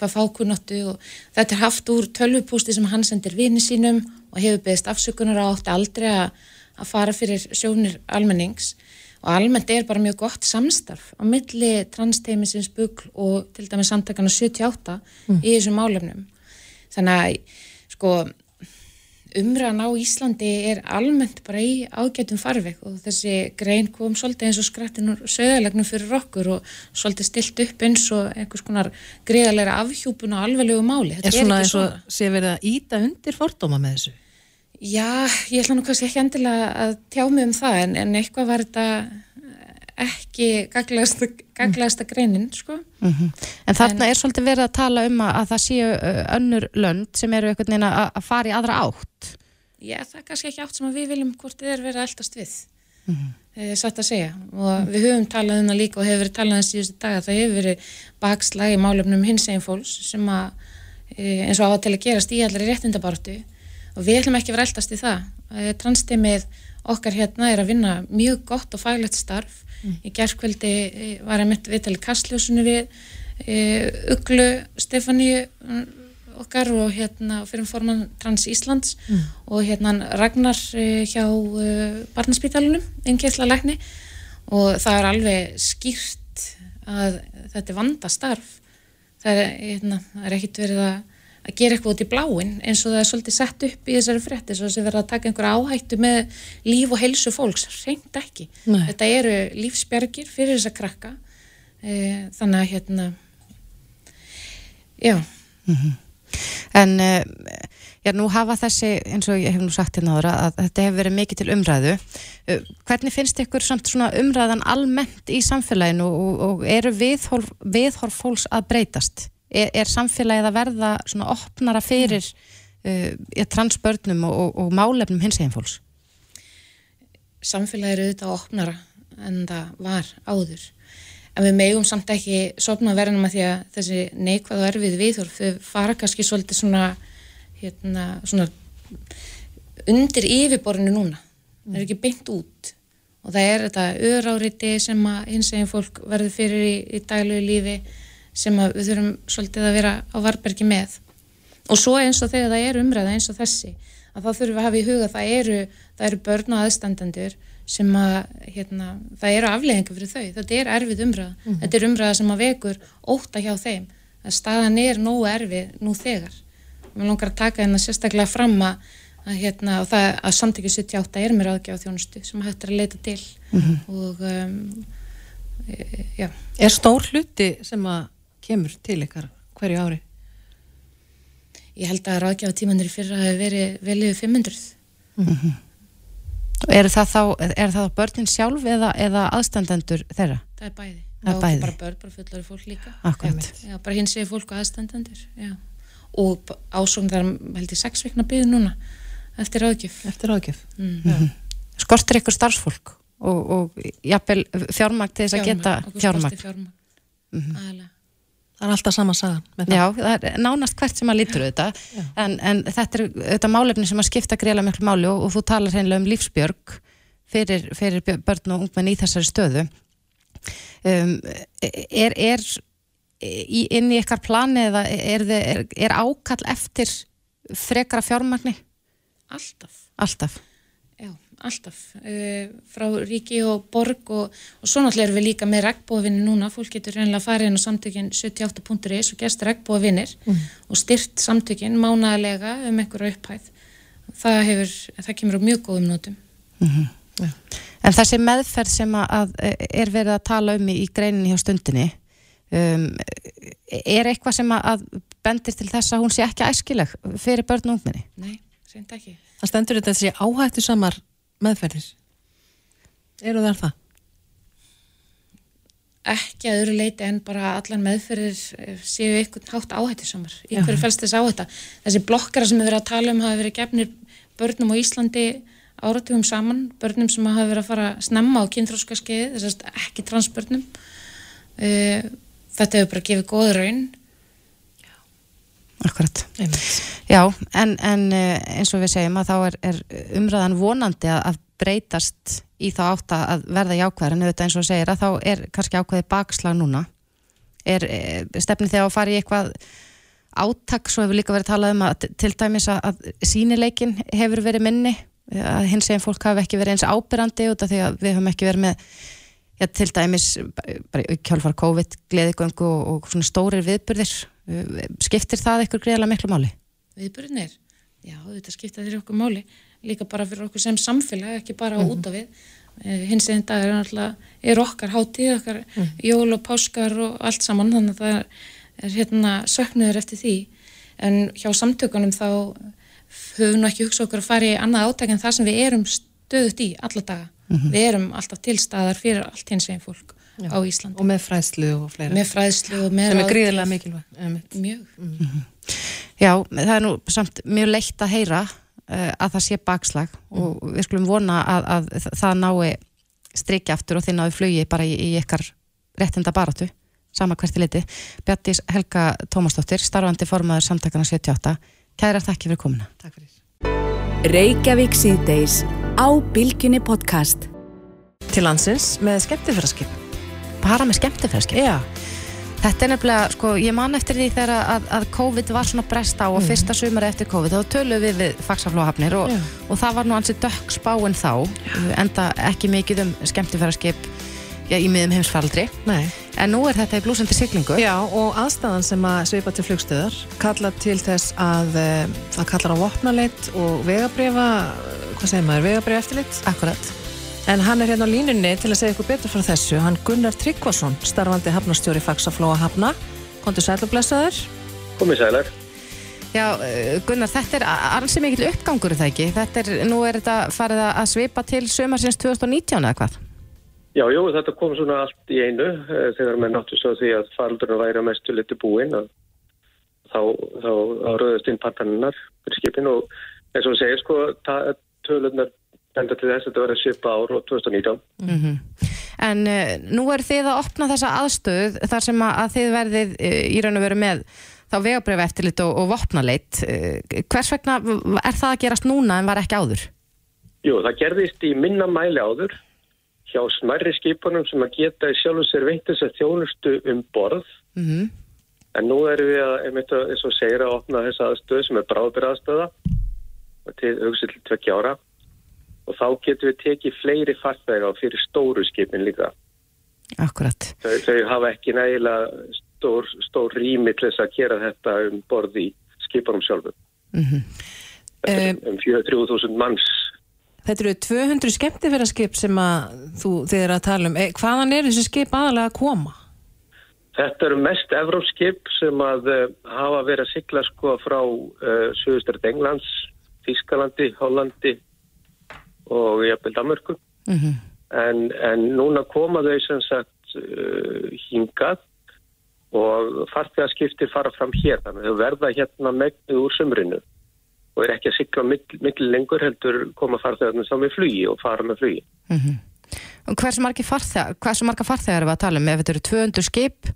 hvað fákunnáttu og þetta er haft úr tölvupústi sem hann sendir vini sínum og hefur beðist afsökunar á átti aldrei að, að fara fyrir sjónir almennings og almennt er bara mjög gott samstarf á milli transteimisins bugl og til dæmis samtakana 78 í þessum málefnum þannig að sko umræðan á Íslandi er almennt bara í ágætum farveg og þessi grein kom svolítið eins og skrættin úr söðalegnum fyrir okkur og svolítið stilt upp eins og einhvers konar greiðalega afhjúpun á alveglegu máli. Er svona eins og sé verið að íta undir fordóma með þessu? Já, ég ætla nú kannski ekki endilega að tjá mig um það en, en eitthvað var þetta ekki gaglegasta greinin, sko. En þarna er svolítið verið að tala um að, að það séu önnur lönd sem eru einhvern veginn að, að fara í aðra átt. Já, það er kannski ekki átt sem að við viljum hvort þið er verið að eldast við. Mm -hmm. Satt að segja. Og við höfum talað um það líka og hefur verið talað um það síðustu daga. Það hefur verið bakslægi málefnum hins eginn fólks sem að e, eins og á að til að gerast í allir réttindabartu og við ætlum ekki að vera eldast í það. E, Transteimið okkar hérna er að vinna mjög gott og faglegt starf. Mm. Í gerðkveldi var að mitt viðtali kastljósunu við e, Uglu Stefáníu okkar og hérna fyrir forman Trans Íslands mm. og hérna Ragnar hjá barnaspítalunum, innkessla lækni og það er alveg skýrt að þetta er vandastarf það er, hérna, er ekkit verið að, að gera eitthvað út í bláin eins og það er svolítið sett upp í þessari frétti svo að það verið að taka einhverja áhættu með líf og helsu fólks, reynd ekki Nei. þetta eru lífsbjörgir fyrir þessa krakka e, þannig að hérna já En uh, já, nú hafa þessi, eins og ég hef nú sagt hérna ára, að þetta hefur verið mikið til umræðu. Uh, hvernig finnst ykkur samt svona umræðan almennt í samfélaginu og, og eru viðhorf, viðhorf fólks að breytast? Er, er samfélagið að verða svona opnara fyrir uh, transbörnum og, og, og málefnum hins eginn fólks? Samfélagið eru auðvitað opnara en það var áður. En við megum samt ekki sopna verðinum að því að þessi neikvæð og erfið viðhorf fara kannski svolítið svona, hérna, svona undir yfirborinu núna. Það er ekki beint út. Og það er þetta öðráriti sem að hins eginn fólk verður fyrir í, í daglegu lífi sem við þurfum svolítið að vera á varbergi með og svo eins og þegar það er umræða eins og þessi að þá þurfum við að hafa í huga að það eru, það eru börn og aðstandendur sem að hérna, það eru afleggingar fyrir þau, þetta er erfið umræða mm -hmm. þetta er umræða sem að vekur óta hjá þeim, að staðan er nógu erfið nú þegar mér langar að taka hérna sérstaklega fram að, að, hérna, það, að samtíkju 78 er mér aðgjáð þjónustu sem hægt er að leita til mm -hmm. og um, e, já. Er stór hluti sem að kemur til ykkar hverju ári? Ég held að ráðgjáð tímanir fyrir að hafa verið vel yfir 500 mm -hmm. Er það þá, er það börnin sjálf eða, eða aðstandendur þeirra? Það er bæði. Það er bæði. Bara börn, bara fullari fólk líka. Akkurat. Já, bara hins segir fólk og aðstandendur, já. Og ásum þar held ég sex veikna byggðu núna eftir áðgjöf. Eftir áðgjöf. Mm. Mm -hmm. Skortir ykkur starfsfólk og, og jafnvel fjármagn til þess að geta fjármagn? fjármagn. Mm -hmm. Aðalega. Það er alltaf sama sagan. Já, það er nánast hvert sem að lítur þetta en, en þetta er þetta málefni sem að skipta greiðlega miklu máli og, og þú talar hreinlega um lífsbjörg fyrir, fyrir börn og ungmenn í þessari stöðu um, er, er í, inn í ykkar plani eða er, er, er ákall eftir frekara fjármagni? Alltaf. Alltaf? Alltaf. Uh, frá ríki og borg og, og svo náttúrulega erum við líka með regnbóðvinni núna. Fólk getur reynilega að fara inn á samtökinn 78.is og gerst regnbóðvinnir mm. og styrt samtökinn mánaðlega um einhverju upphæð. Það, hefur, það kemur á mjög góðum nótum. Mm -hmm. ja. En þessi meðferð sem að er verið að tala um í greinin hjá stundinni um, er eitthvað sem að bendir til þess að hún sé ekki æskileg fyrir börn og ungminni? Nei, reynd ekki. Það stendur þetta þessi áhættu samar meðferðir. Eru þar það? ekki að öðru leiti en bara allan meðferðir eh, séu einhvern hátt áhættisamar. Í hverju fælst þess áhætta? Þessi blokkara sem við verið að tala um hafa verið gefnir börnum á Íslandi áratugum saman, börnum sem hafa verið að fara snemma á kynþróska skeiði, þess að ekki transbörnum. Uh, þetta hefur bara gefið góð raun. Akkurat. Einmitt. Já, en, en eh, eins og við segjum að þá er, er umræðan vonandi að, að breytast í þá átt að- verða jákvæðar en auðvitað eins og segir að þá er kannski ákveði bakslag núna. Er eh, stefnið þegar að fara í eitthvað átak, svo hefur líka verið talað um að til dæmis að, að sínileikin hefur verið minni, að hins eginn fólk hafi ekki verið eins ábyrrandi út af því að við höfum ekki verið með já, til dæmis kjálfar COVID, gleðigöngu og, og svona stórir viðburðir. Skiptir það eitthvað greiðlega miklu máli? Viðbörnir? Já, þetta skipta þér okkur máli. Líka bara fyrir okkur sem samfélag, ekki bara Mhm. út af við. Eh, hins einn dag er náttúrulega, er okkar hátíð, okkar Mhm. jól og páskar og allt saman, þannig að það er, er hérna söknuður eftir því. En hjá samtökunum þá höfum nú ekki hugsað okkur að fara í annað átæk en það sem við erum stöðut í alla daga. Mhm. Við erum alltaf tilstaðar fyrir allt hins einn fólk á Íslandi. Og með fræðslu og fleira. Með fræðslu og með Sem er gríðilega mikilvæg. Einmitt. Mjög. Já, það er nú samt mjög leitt að heyra uh, að það sé bakslag og við skulum vona að, að það nái strikja aftur og þið náðu flugi bara í, í ykkar réttinda baráttu, sama hvert í liti. Bjartís Helga Tómasdóttir, starfandi formaður samtakana 78. Kæra þakki fyrir komuna. Takk fyrir. Reykjavík síðdeis á Bilginni podcast. Til landsins með skemmtifæraskip. Bara með skemmtifræðskip. Já. Þetta er nefnilega, sko, ég man eftir því þegar að, að COVID var svona bresta á og fyrsta sumari eftir COVID, þá töluðum við við faksaflóhafnir og, og það var nú ansi dökk spáin þá, enda ekki mikið um skemmtifæraskip í miðum heimsfaldri, Nei. En nú er þetta í blúsandi siglingu. Já, og aðstæðan sem að svipa til flugstöðar kallar til þess að eh, það kallar á vopnaleit og vegabrifa, hvað segir maður, vegabrifa eftirlit. Akkurat. En hann er hérna á línunni til að segja ykkur betur frá þessu. Hann Gunnar Tryggvason, starfandi hafnastjóri Faxaflóa hafna. Kontur sæl og blessaður. Komið sælar. Já, eh, Gunnar, þetta er ansi mikill uppgangur er það ekki, þetta er, nú er þetta farið að svipa til sumarsins 2019 eða hvað? Já, jú, þetta kom svona allt í einu eh, þegar menn áttu svo því að faraldurinn væri að mestu liti búinn og þá, þá, rauðast inn partaninnar fyrir skipin og eins og við segir sko, tölunar benda til þess að þetta var að svipa ár og 2019. Mm En uh, nú er þið að opna þessa aðstöð þar sem að, að þið verðið uh, í raun og veru með þá vegabröfu eftirlit og, og vopnaleit. Uh, hvers vegna er það að gerast núna en var ekki áður? Jú, það gerðist í minna mæli áður hjá smærri skipunum sem að geta í sjálfum sér veitt þess að þjónustu um borð Mm En nú erum við að, einmitt að, eins og segir, að opna þessa aðstöðu sem er bráðbyrða aðstöða til hugsið til tveggja ára og þá getum við tekið fleiri farþega fyrir stóru skipin líka. Akkurat. Þau, þau hafa ekki nægilega stór, stór rými til þess að gera þetta um borð í skipunum sjálfum. Mm er Eh, um 4-3.000 manns. Þetta eru 200 skemmtifæraskip sem að þú, þið er að tala um. E, hvaðan er þessi skip aðalega að koma? Þetta eru mest evrópskip sem að uh, hafa verið að sigla sko frá uh, Suðustrætt Englands, Þískalandi, Hollandi og jafnvel Danmörku. -hmm. En, en núna koma þau sem sagt uh, hingað og farþegarskiptir fara fram hér. Þannig að þau verða hérna megnuð úr sömrinu og er ekki að sigla mikil lengur heldur koma farþegarnir sá með flugi og fara með flugi. Og hversu marga farþegar, hversu marga farþegar erum við að tala um? Ef þetta eru 200 skip,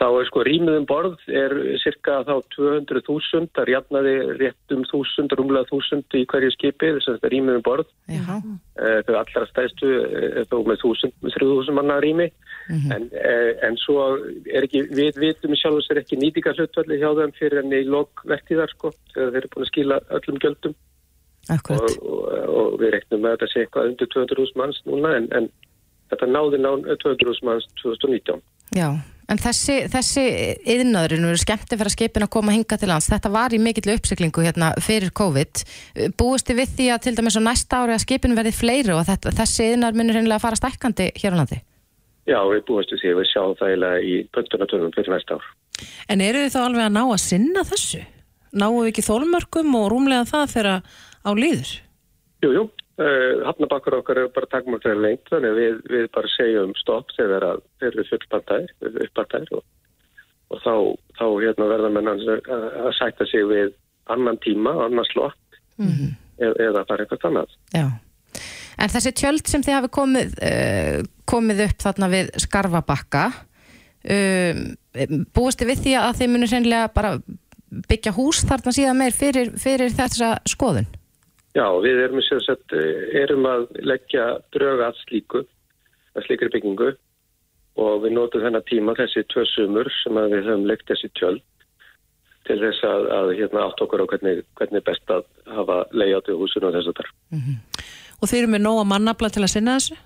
Þá er sko rýmið um borð er cirka þá 200.000, það er jafnaði rétt um 1000, rúmlega 1000 í hverju skipi, þess að þetta er rýmið um borð. Eh, Þau allra stæðstu er þó með 1000, með 3000 manna rými, en, eh, en svo er ekki, við vitum sjálfur sér ekki nýtingarhlutvalli hjá þeim fyrir enn í lokvertíðar sko, þegar þeir eru búin að skila öllum gjöldum og, og, og við reknum með að þetta sé eitthvað undir 200.000 manns núna, en, en þetta náði ná 200.000 manns 2019. Já, en þessi, þessi yðnaður, nú eru skemmti fyrir að skipin að koma hinga til lands, þetta var í mikill uppsiklingu hérna fyrir COVID. Búist þið við því að til dæmis á næsta ári að skipin verði fleiri og að þetta, þessi yðnaður munur reynilega að fara stækkandi hér á landi? Já, við búumstu því að við sjáum það eiginlega í pöntunatörnum fyrir næsta ár. En eru þið þá alveg að ná að sinna þessu? Náum við ekki þólmörkum og rúmlega það þegar á líður? Jú, jú, uh, hafnabakkar okkar eru bara takmarkaður lengt þannig að við, við bara segjum stopp þegar að þeir eru fullpartæðir, og, og þá, þá hérna, verða menn að, sætta sig við annan tíma, annan slott Mhm. eð, eða bara eitthvað annað. Já. En þessi tjöld sem þið hafi komið, uh, komið upp þarna við skarfabakka, um, búist þið við því að þið munir sennilega bara byggja hús þarna síðan meir fyrir, fyrir þessa skoðun? Já, við erum, sagt, erum að leggja dröga að slíku, að slíkri byggingu og við notum þennan tíma þessi tvö sumur sem við höfum leggt þessi tjöld til þess að, að hérna átt okkur á hvernig, hvernig best að hafa leiðjátt við húsinu og þess að þar. Og þeir eru með nóga mannabla til að sinna þessu?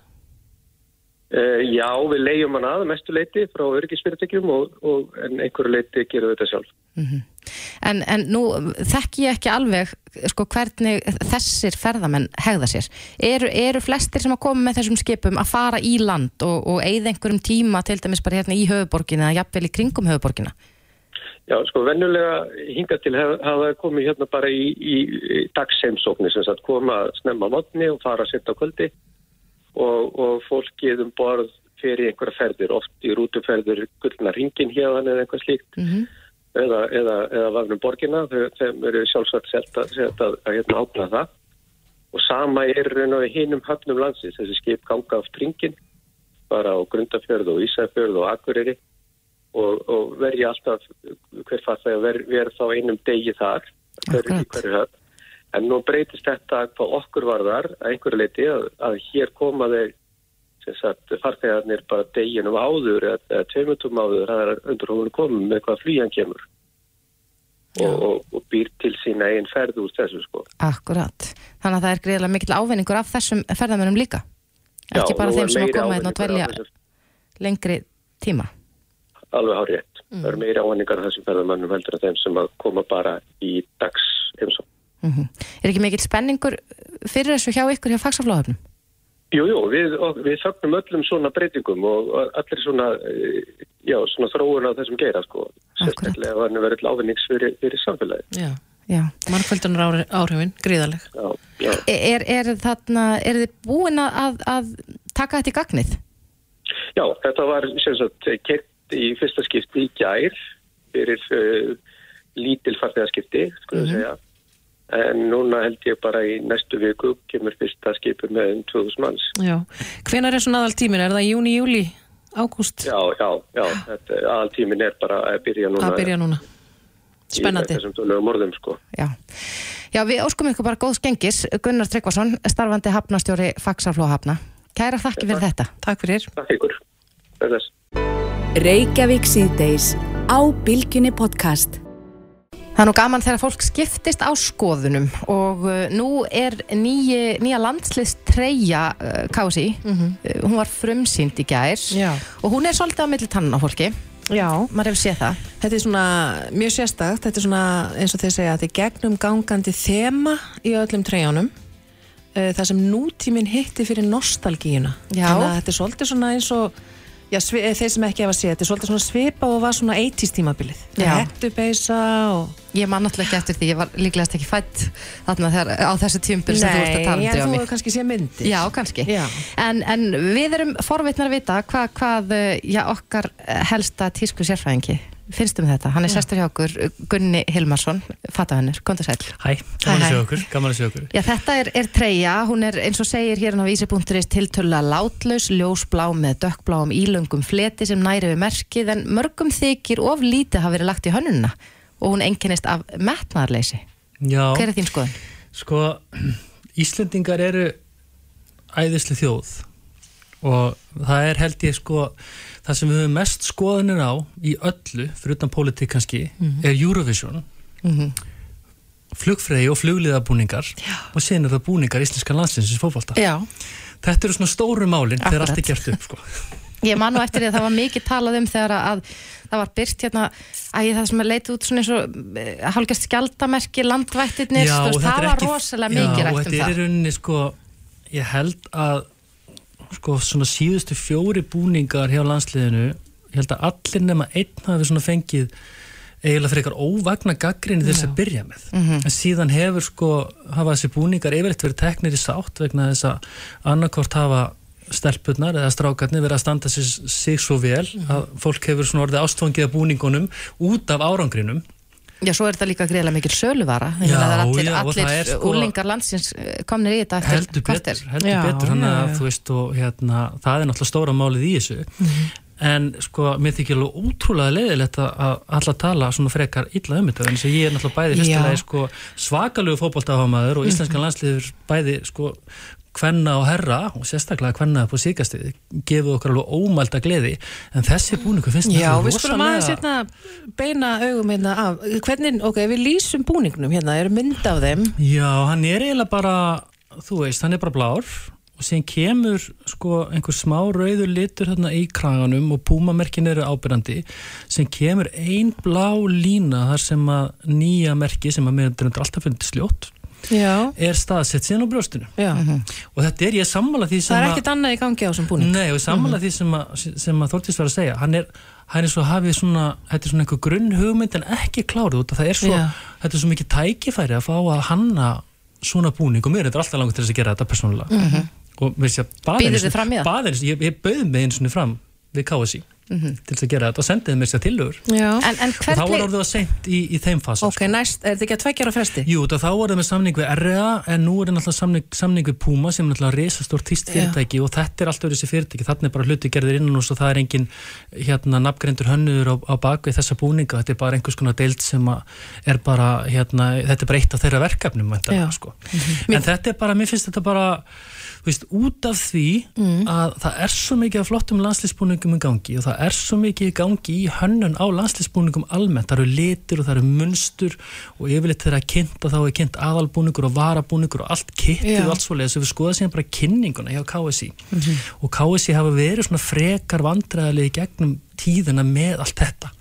Uh, já, við leiðjum hann að mestu leiti frá örgisfyrirtækjum og, og en einhverju leiti gerum við þetta sjálf. En, en nú þekki ég ekki alveg sko, hvernig þessir ferðamenn hegða sér. Eru, eru flestir sem að koma með þessum skipum að fara í land og, og eigða einhverjum tíma til dæmis bara hérna í höfuborgina eða jafnvel í kringum höfuborgina? Já, sko, vennulega hinga til hafa komið hérna bara í, í, í dagsheimsóknir sem sagt koma snemma á mótni og fara að setja á kvöldi og, og fólkið um borð fyrir einhverja ferðir, oft í rútuferðir gullna ringin hérna eða eitthvað slíkt Mm eða, eða, eða vagnum borgina, þeim eru sjálfsagt sett að, sett að, að hérna ápna það. Og sama er raun og í hinum höfnum landsins, þessi skip ganga af ringin bara á Grundafjörð og Ísafjörð og Akureyri og, og verði alltaf hver fatt að ver, verð þá einum degi þar hver. En nú breytist þetta hvað okkur varðar að einhverju leiti að, að hér koma þeir farþegarnir bara deginum áður eða, tveimundum áður það er undir hún komum með hvað flýjan kemur og, og, og býr til sína einn ferð úr þessu sko. Akkurat. Þannig að það er greiðlega mikill ávinningur af þessum ferðamennum líka. Ekki Já, bara þeim sem að koma hérna og dvelja lengri tíma. Alveg hár rétt. Það eru meiri áhenningar af þessum ferðamannum heldur en þeim sem að koma bara í dags heimsókn. Mm Er ekki mikill spenningur fyrir þessu hjá ykkur hjá fagsaflóðöfnum? Jú, jú, við, og við fögnum öllum svona breytingum og allir svona, eh, já, svona þróun á þessum geira, sko. Sérstaklega ef hann verið til ávinnings fyrir, fyrir samfélagi. Já. Já. Markvöldunar áhrifin, gríðaleg. Já, já. Er, er, þarna, er þið búin að, að, að taka þetta í gagnið? Já, þetta var sem sagt kert í fyrsta skipti í gær fyrir uh, lítil farþegarskipti, skulum Mhm. segja. En núna held ég bara í næstu viku kemur fyrsta skipur með um 2000 manns. Já. Hvenar er svona aðal tímin? Er það júni, júli, ágúst? Já, já, já, þetta, aðaltímin er bara að byrja núna. Að byrja núna. Spennandi. Í þessum tölugum orðum, sko. Já. Já, við óskum ykkur bara góðs gengis. Gunnar Tryggvason, starfandi hafnastjóri fagsaflóðhafna. Kæra þakki fyrir þetta. Takk fyrir. Takk ykkur. Reykjavík síðdeis á Bilginni podcast. Það er nú gaman þegar fólk skiptist á skoðunum og uh, nú er nýja, nýja landslist treyja uh, Kási, uh, hún var frumsýnd í gær Já. og hún er svolítið á milli tannan á fólki, Já. maður hefur séð það. Þetta er svona mjög sérstakt, þetta er svona eins og þeir segja þetta er gegnum gangandi þema í öllum treyjánum Eh, það sem nútíminn hitti fyrir nostalgíuna Já. þannig að þetta er svolítið svona eins og já, eh, þeir sem ekki hefa séð, þetta er svolítið svona svipa og var svona 80s tímabilið Já. Hettubeisa og Ég man náttúrulega ekki eftir því, ég var líklegast ekki fætt þarna þegar, á þessu tjumbil sem þú ert að tala um en drífa þú mig. hefur kannski séð myndir Já, kannski. Já. En, en við erum forvitnar að vita hvað, hvað uh, já, okkar helsta tísku sérfræðingi finnst um þetta. Hann er sestur hjá okkur, Gunni Hilmarsson, fatahennur, kontur sæl. Hæ, gaman að sjá okkur, gaman að sjá okkur. Já, þetta er, er treyja, hún er eins og segir hérna á vísi.is tiltölulega látlaus, ljósblá með dökkbláum ílöngum fleti sem næri við merkið en mörgum þykir of lítið hafa verið lagt í hönnunna og hún einkennist af metnaðarleysi. Já, Hver er þín skoðun? sko, Íslendingar eru æðisli þjóð og það er held ég sko, það sem við höfum mest skoðanir á í öllu, fyrir utan pólitík kannski, er Eurovision, Mm flugfregi og flugliðabúningar og sen er það búningar íslenska landslinsins fótbolta. Já. Þetta eru svona stóru málin þegar allt er gert upp, sko. Ég man nú eftir því að það var mikið talað um þegar að það var byrt hérna að það sem er leitið út svona eins og eh, hálfgerst skjaldamerki, landvættirnir, og þetta það er var ekki- rosalega mikið og rætt um þetta er í það. rauninni sko ég held að sko svona síðustu fjóri búningar hjá landsliðinu ég held að allir nema einn hafi svona fengið eiginlega fyrir eitthvað óvagna gaggrinni þess að byrja með. Mhm. en síðan hefur sko hafa þessi búningar yfirleitt verið teknir í sátt vegna þess að annarkort hafa stelpurnar eða strákarnir verið að standa sig, sig svo vel að fólk hefur svona orðið ástfangið af búningunum út af árangrinum Já, svo er þetta líka greiðlega mikil söluvara. Ég Já, er allir, já, er allir sko- úlingar landsins eh, komnir í þetta eftir heldur betur, heldur Já, betur að veist og hérna það er náttúrulega stóra málið í þessu. En sko mér þykir alveg útrúlega leiðilegt að að alla tala svona frekar illa um þetta en þess að ég er náttúrulega bæði sko svakalegu fótboltafamaður og íslenskan landsliður bæði sko kvenna og herra og sérstaklega kvenna upp á síkastið gefið okkur alveg ómælda gleði. En þessi búningu finnst mér Já, alveg við skulum aðeins hérna beina augum hérna af, hvernig, ok, við lýsum búningnum hérna, eru mynd af þeim. Já, hann er eiginlega bara, þú veist, hann er bara blár og síðan kemur sko einhver smá rauður litur hérna í kraganum og púmamerkin eru ábyrrandi sem kemur ein blá lína þar sem að nýja merki sem að mér er alltaf fundið sljótt Já, er staðsett síðan á brjóstinu. Já. Og þetta er ég sammála því sem Það er að ekkert annað í gangi á þessum búning. Nei, og sammála því sem að, sem að Þortís var að segja. Hann er, hann er svo hafið svona þetta er svona einhver grunn hugmynd en ekki klárið út að það er svo, Já. þetta er svo mikið tækifæri að fá að hanna svona búning og mér er þetta alltaf langt til þess að gera þetta persónulega. Mhm. og mér sé að baðir, ég, ég bauð mig eins og fram við KSI Mhm. til þess að gera þetta og sendiði mér sér tillögur Já, En, en og þá var orðið að seint í, í þeim fasa ok, næst, er þetta ekki að tveggjara fresti? Jú, það þá voruð með samning við RA en nú er það náttúrulega samning, samning við Puma sem er náttúrulega risastór týst fyrirtæki og þetta er alltaf þessi fyrirtæki, þarna er bara hluti gerðir innan og það er engin hérna nafngreindur hönnuður á, á bakvið þessa búninga, þetta er bara einhvers konar deild sem að er bara hérna, þetta er bara eitt af þeirra verkefnum Já. sko. en þetta er bara, mér finnst þetta bara veist, út af því að það er svo mikið af flottum landslýsbúningum í gangi og það er svo mikið í gangi í hönnun á landslýsbúningum almennt, það eru litur og það eru munstur og yfirleitt þegar að kynnt og þá er kynnt aðalbúningur og varabúningur og allt kittið Já. og allt svoleiðis. Og við skoðum síðan bara kynninguna hjá KSI og KSI hafa verið svona frekar vandræðalegi gegnum tíðina með allt þetta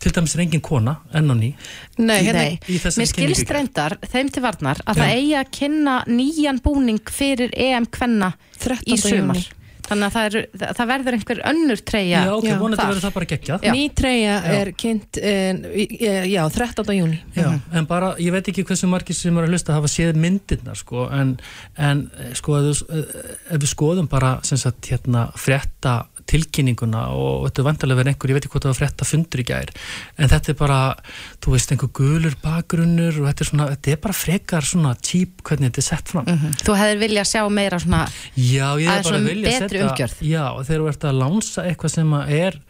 til dæmis er engin kona enn á ný Nei, hérna, mér skilst reyndar þeim til varnar að það eigi að kynna nýjan búning fyrir EM kvenna 13. í sumar. þannig að það, er, það verður einhver önnur treyja. Já, ok, vonandi verður það bara geggjað. Ný treyja er kynnt en, já, 13. júni Já, en bara, ég veit ekki hversu margir sem eru að hlusta hafa séð myndirnar sko, en, en eh, sko, ef, þú- ef við skoðum bara sem sagt, hérna, frétta tilkynninguna og þetta er vantarlega verið einhver, ég veit ekki hvað það var frétta fundur í gær, en þetta er bara þú veist, einhver gulur bakgrunnur og þetta er svona, þetta er bara frekar svona típ hvernig þetta er sett fram Mhm. Þú hefðir viljað sjá meira svona Já, ég Aðeins bara að svona vilja betri setja umgjörð. Já, og þegar þú ert að lánsa eitthvað sem að er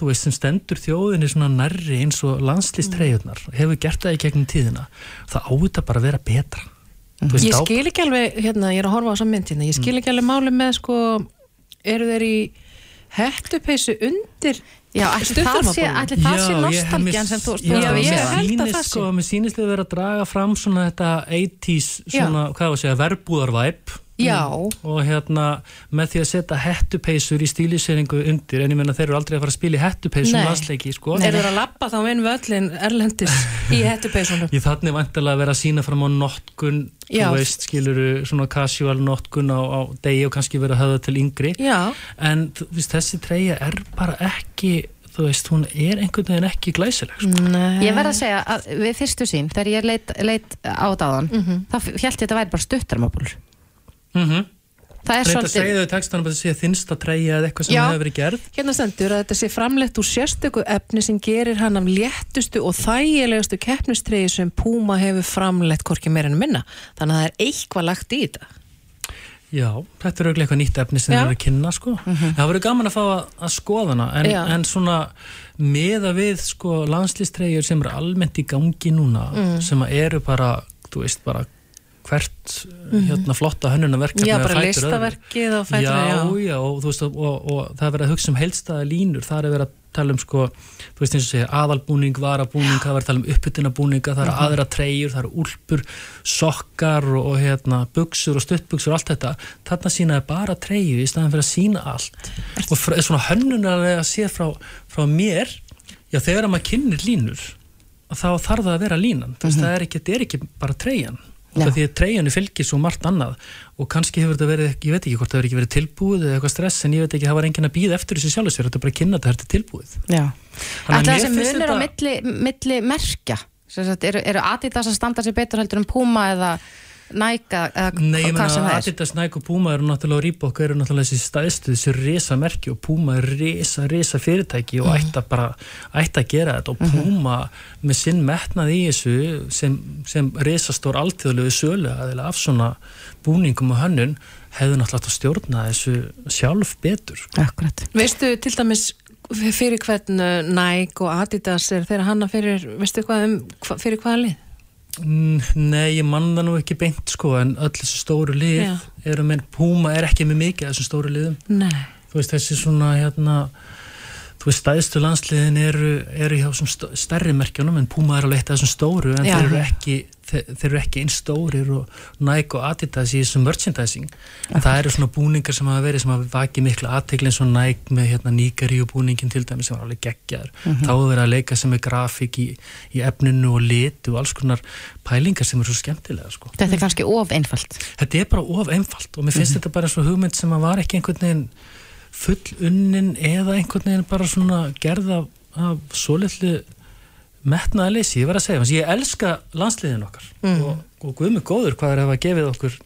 þú veist, sem stendur þjóðinni svona nærri eins og landslýstreyjurnar hefur gert það í gegnum tíðina það á þetta bara að vera betra veist, Ég skil ekki alveg, hérna, ég er að horfa á þessa mynd hérna, ég skil ekki alveg máli með sko, eru þeir í hettupeysu undir Já, ætli það sé, ætli það sé Já, nostalgjan sem þú Já, þú- ég held að það sé. sko, Mér sýnist þið vera að draga fram svona þetta 80s, svona, hvað var að segja, verbúðarvæp Já, og hérna með því að setja hettupeysur í stíliseringu undir en ég menna þeir eru aldrei að fara að spila í hettupeysum Nei. landsleiki sko er þeir að lappa þá inn völlin erlendis í hettupeysunum Ég þannig vantilega að vera að sína fram á notkun, Já. þú veist, skiluru svona casual notkun á, á degi og kannski vera að höfða til yngri Já, en þú veist, þessi treyja er bara ekki þú veist, hún er einhvern veginn ekki glæsileg sko. nei Ég verð að segja að við fyrstu sín þegar ég leit, leit á dáðan Mhm. þá held ég að þetta væri bara stuttarmöbul mm -hmm. Það er svolítið segja þau textanum að þetta sé þinnsta treyja eða eitthvað sem Já. hefur verið gerð Hérna stendur að þetta sé framlegt úr sérstöku efni sem gerir hann af léttustu og þægilegustu keppnistreyju sem Puma hefur framlegt hvorki meira en minna. Þannig að það er eitthvað lagt í þetta. Já, þetta er auðvitað eitthvað nýtt efni sem Já. þeir eru að kynna sko. Það verður gaman að fá að, að skoða hana en, en svona meða við sko landslýstreyjur sem eru almennt í gangi núna sem að eru bara, þú veist, bara hvert hérna flotta hönnunarverkefni Já, bara listaverkið og fætur, já, já. og veist, og, og, og það er verið að hugsa um heilstæða línur, það er verið að tala um sko, þú veist eins og segja, aðalbúning, varabúning, það er verið að tala um uppbytunabúninga, það eru Mhm. aðra treyjur, það eru úlpur, sokkar og, og hérna, buksur og stuttbuksur og allt þetta, þarna sínaði bara treyju í staðan fyrir að sína allt. Og frá, svona hönnunarlega að sé frá, frá mér, já þegar að maður kynir línur, þá þarf það að vera línan, þú veist, það er ekki, er ekki bara treyjan. Því að treyjunni fylgir svo margt annað. Og kannski hefur þetta verið, ég veit ekki hvort það hefur ekki verið tilbúið eða eitthvað stress en ég veit ekki, það var enginn að býða eftir þessi sjálfur sér, þetta er bara að kynna þetta, þetta tilbúið. Já, Þannig að Ætla mér þessi finnst munur á milli, milli merkja? Sem sagt, eru, eru Adidas að standa sér betur heldur en Puma eða Nike eða Nei, ég hvað sem meina það er. Adidas, Nike og Puma eru náttúrulega og Reebok eru náttúrulega þessi stæðstu, þessi risa merki og Puma er risa, risa fyrirtæki og ætti að bara, ætti að gera þetta. Og Puma með sinn metnað í þessu sem, sem risastór alltíðulegu sölu af svona búningum og hönnun hefðu náttúrulega átt að stjórna þessu sjálf betur. Akkurat. Veistu til dæmis fyrir hvern uh, Nike og Adidas er þeirra hanna fyrir, veistu hvað um, fyrir hvaða lið? Nei, ég man það nú ekki beint sko en öll þessi stóru lið eru með, Puma er ekki með mikið af þessum stóru liðum Nei. þú veist þessi svona hérna þú veist stæðstu landsliðin eru, eru hjá stærri merkjunum en Puma er alveg eitt af þessum stóru en Já. þeir eru ekki þeir, ekki einn stórir og Nike og Adidas í þessum merchandising. En það eru svona búningar sem hafa verið sem hafa vakið mikla aðtegli eins og Nike með hérna og búningin til dæmis sem var alveg geggjaður. Mhm. þá er verið að leika sem er grafík í, í efninu og lit og alls konar pælingar sem eru svo skemmtilega sko. Þetta er kannski of einfalt. Þetta er bara of einfalt og mér finnst þetta bara svo hugmynd sem að var ekki einhvern veginn full unnin eða einhvern veginn bara svona gerð af, af svolítlu metnaðaleysi, ég verð að segja þess, ég elska landsliðin okkar og, og guð mig góður hvað er að hafa gefið okkur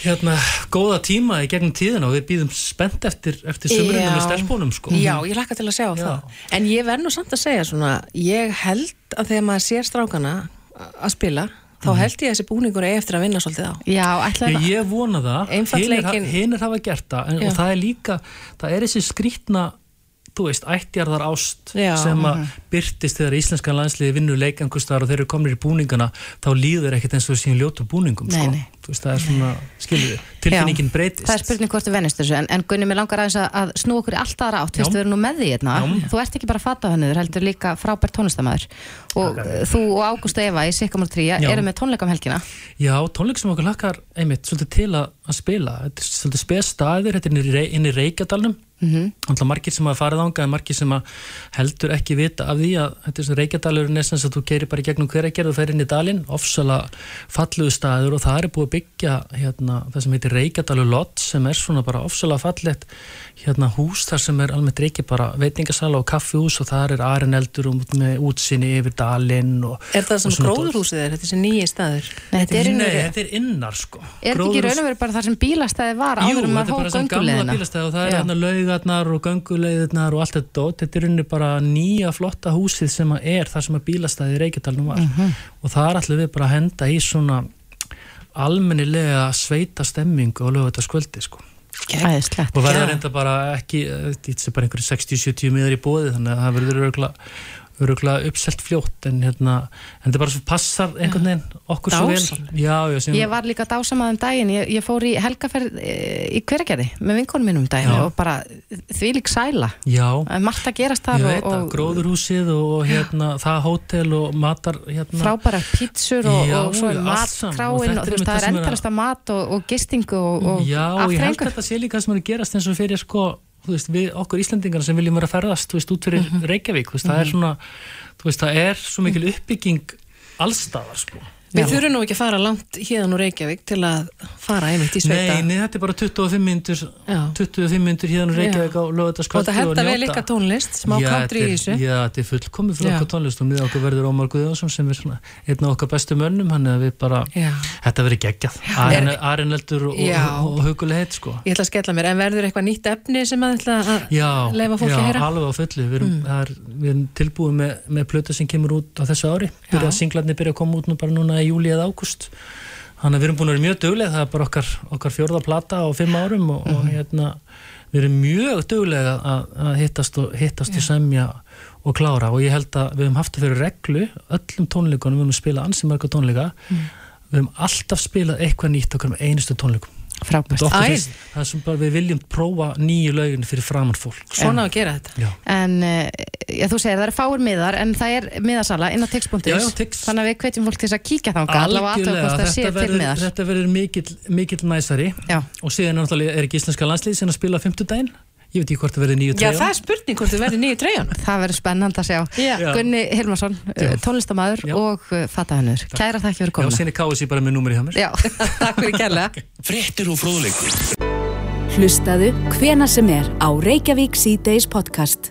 hérna góða tíma í gegnum tíðina og við býðum spennt eftir, eftir Já. með stelpunum sko Já, ég lakka til að sjá Já. það. En ég verð nú samt að segja svona, ég held að þegar maður sér strákana að spila, þá held ég að þessi búningur er eftir að vinna svolítið á. Já, ætla Ég, ég vona það, Einfaldleikin- hinnir hafa gert það en, og það er líka, það er þessi skrítna þú veist, ættjarðar ást Já, sem að mhm. byrtist þegar íslenskan landsliði vinnur leikangustar og þeir eru komnir í búningana þá líður ekkert eins og síðan ljótum búningum Nei, sko. nei. Þú veist, það er svona, skilur við tilfinningin Já, breytist Það er spurning hvort þú vennist þessu en, en Gunni, mér langar aðeins að, snú okkur í allt aðra átt, Já. fyrst við erum nú með því hérna Já. þú ert ekki bara fatahönnur, heldur líka frábært tónlistamæður og Takk. þú og Ágústa Eva í Sikkamór 3 Já. eru með tónleika um helgina Já, tónleik sem okkur lakkar einmitt svolítið til að, að spila þetta er svolítið spes staðir, þetta er inn í, Reykjadalnum Mhm. Alltaf margir sem hafa farið ánga margir sem að heldur ekki vita af því að þetta er svona Reykjadalur þú keirir bara gegnum hveragerð og fer inn í dalinn, ofsala falluðu staður og það er búið að byggja hérna, það sem heitir Reykjadalur Lodge sem er svona bara ofsala fallett hérna hús þar sem er almennt reykja bara veitingasala og kaffihús og þar er arineldur út með útsinni yfir dalinn og, Er það og sem gróðurhúsið er, þetta er sem nýji staður? Nei, þetta er, Nei, Nei, þetta er innar sko er þetta ekki í raun og veru bara þar sem bílastæði var Jú, áður en þetta maður er bara sem gamla bílastæði og það er Já. hérna laugarnar og gönguleiðirnar og allt þetta dót. Þetta er unni bara nýja flotta húsið sem að er þar sem að bílastæði í Reykjadalnum var Mhm. og það er allir við bara að henda í svona almennilega sveita stemmingu á lögutaskvöldi sko. Og verður reynda bara ekki eh, þetta er bara einhverju 60-70 miðar í bóði þannig að það verður örgulega öruglega uppselt fljótt en hérna en þetta bara svo passar einhvern veginn okkur svo vel. Já, já, sem, Ég var líka dásamað um daginn, ég, ég fór í helgaferð e, í hveragerði með vinkonum mínum um daginn Já. og bara því lík sæla. Já. Það margt að gerast þar og, og gróðurhúsið og, hérna, það hótel og matar hérna, frábæra pítsur og, og svo er matkráin og, það það er endalasta mat og, og gistingu og, og Já, ég held að þetta sé líka það sem er að gerast eins og fyrir sko, veist, við okkur Íslendingar sem viljum vera að ferðast, veist, út fyrir Mhm. Reykjavík, veist, það er svona þú veist, það er svo mikil uppbygging allstaðar, sko Við þurfum nú ekki að fara langt hérðan úr Reykjavík til að fara einmitt í sveita. Nei, nei, þetta er bara 25 myndur Já. 25 myndur hérna úr Reykjavík á Og lögutaskvöldi það henda vel ykkar tónlist, smá country í þessu. Já, þetta er fullkomið fyrir Já. okkar tónlist og með okkur verður Ómar Guðjónsson sem er svona einn af okkar bestu mönnum, hann er við bara Já. þetta verður geggjað, Arineldur og, Já. og, og huguleg heit sko Ég ætla að skella mér, en verður eitthvað nýtt efni sem að ætla að Já, leifa fólki mm. núna í júli eða ágúst. Þannig að við erum búin að vera mjög duglega það er bara okkar, okkar fjórða plata á fimm árum og, og hérna við erum mjög duglega að, að hittast og, hittast og semja og klára. Og ég held að við höfum haft að fyrir reglu öllum tónleikunum, við höfum spilað ansi marga tónleika við höfum alltaf spilað eitthvað nýtt okkur með einustu tónleikum Frábært. Það er sem bara við viljum prófa nýju lögin fyrir framann fólk Svona að gera þetta. Já. En uh, já, þú segir það eru fáir miðar en það er miðasala inn á tix.is Tix. þannig að við hvetjum fólk til þess að kíkja þanga allavega þetta til verður, miðar þetta verður mikill, mikill næsari Já. og síðan er er ekki íslenska landslið sem að spila á fimmtudaginn ég veit ekki hvort það verður nýju Já, treyjum það er spurning hvort þið verður nýju treyjan. Það verður spennand að sjá. Já. Gunni Hilmarsson, uh, tónlistamæður Já. og uh, fatahennur Kæra þakki fyrir Já, komuna. Síðan er KSI bara með númeri hjá mér. Já, takk fyrir kærlega. Fréttir og fróðleikur. Hlustaðu hvena sem er á Reykjavík C-Days podcast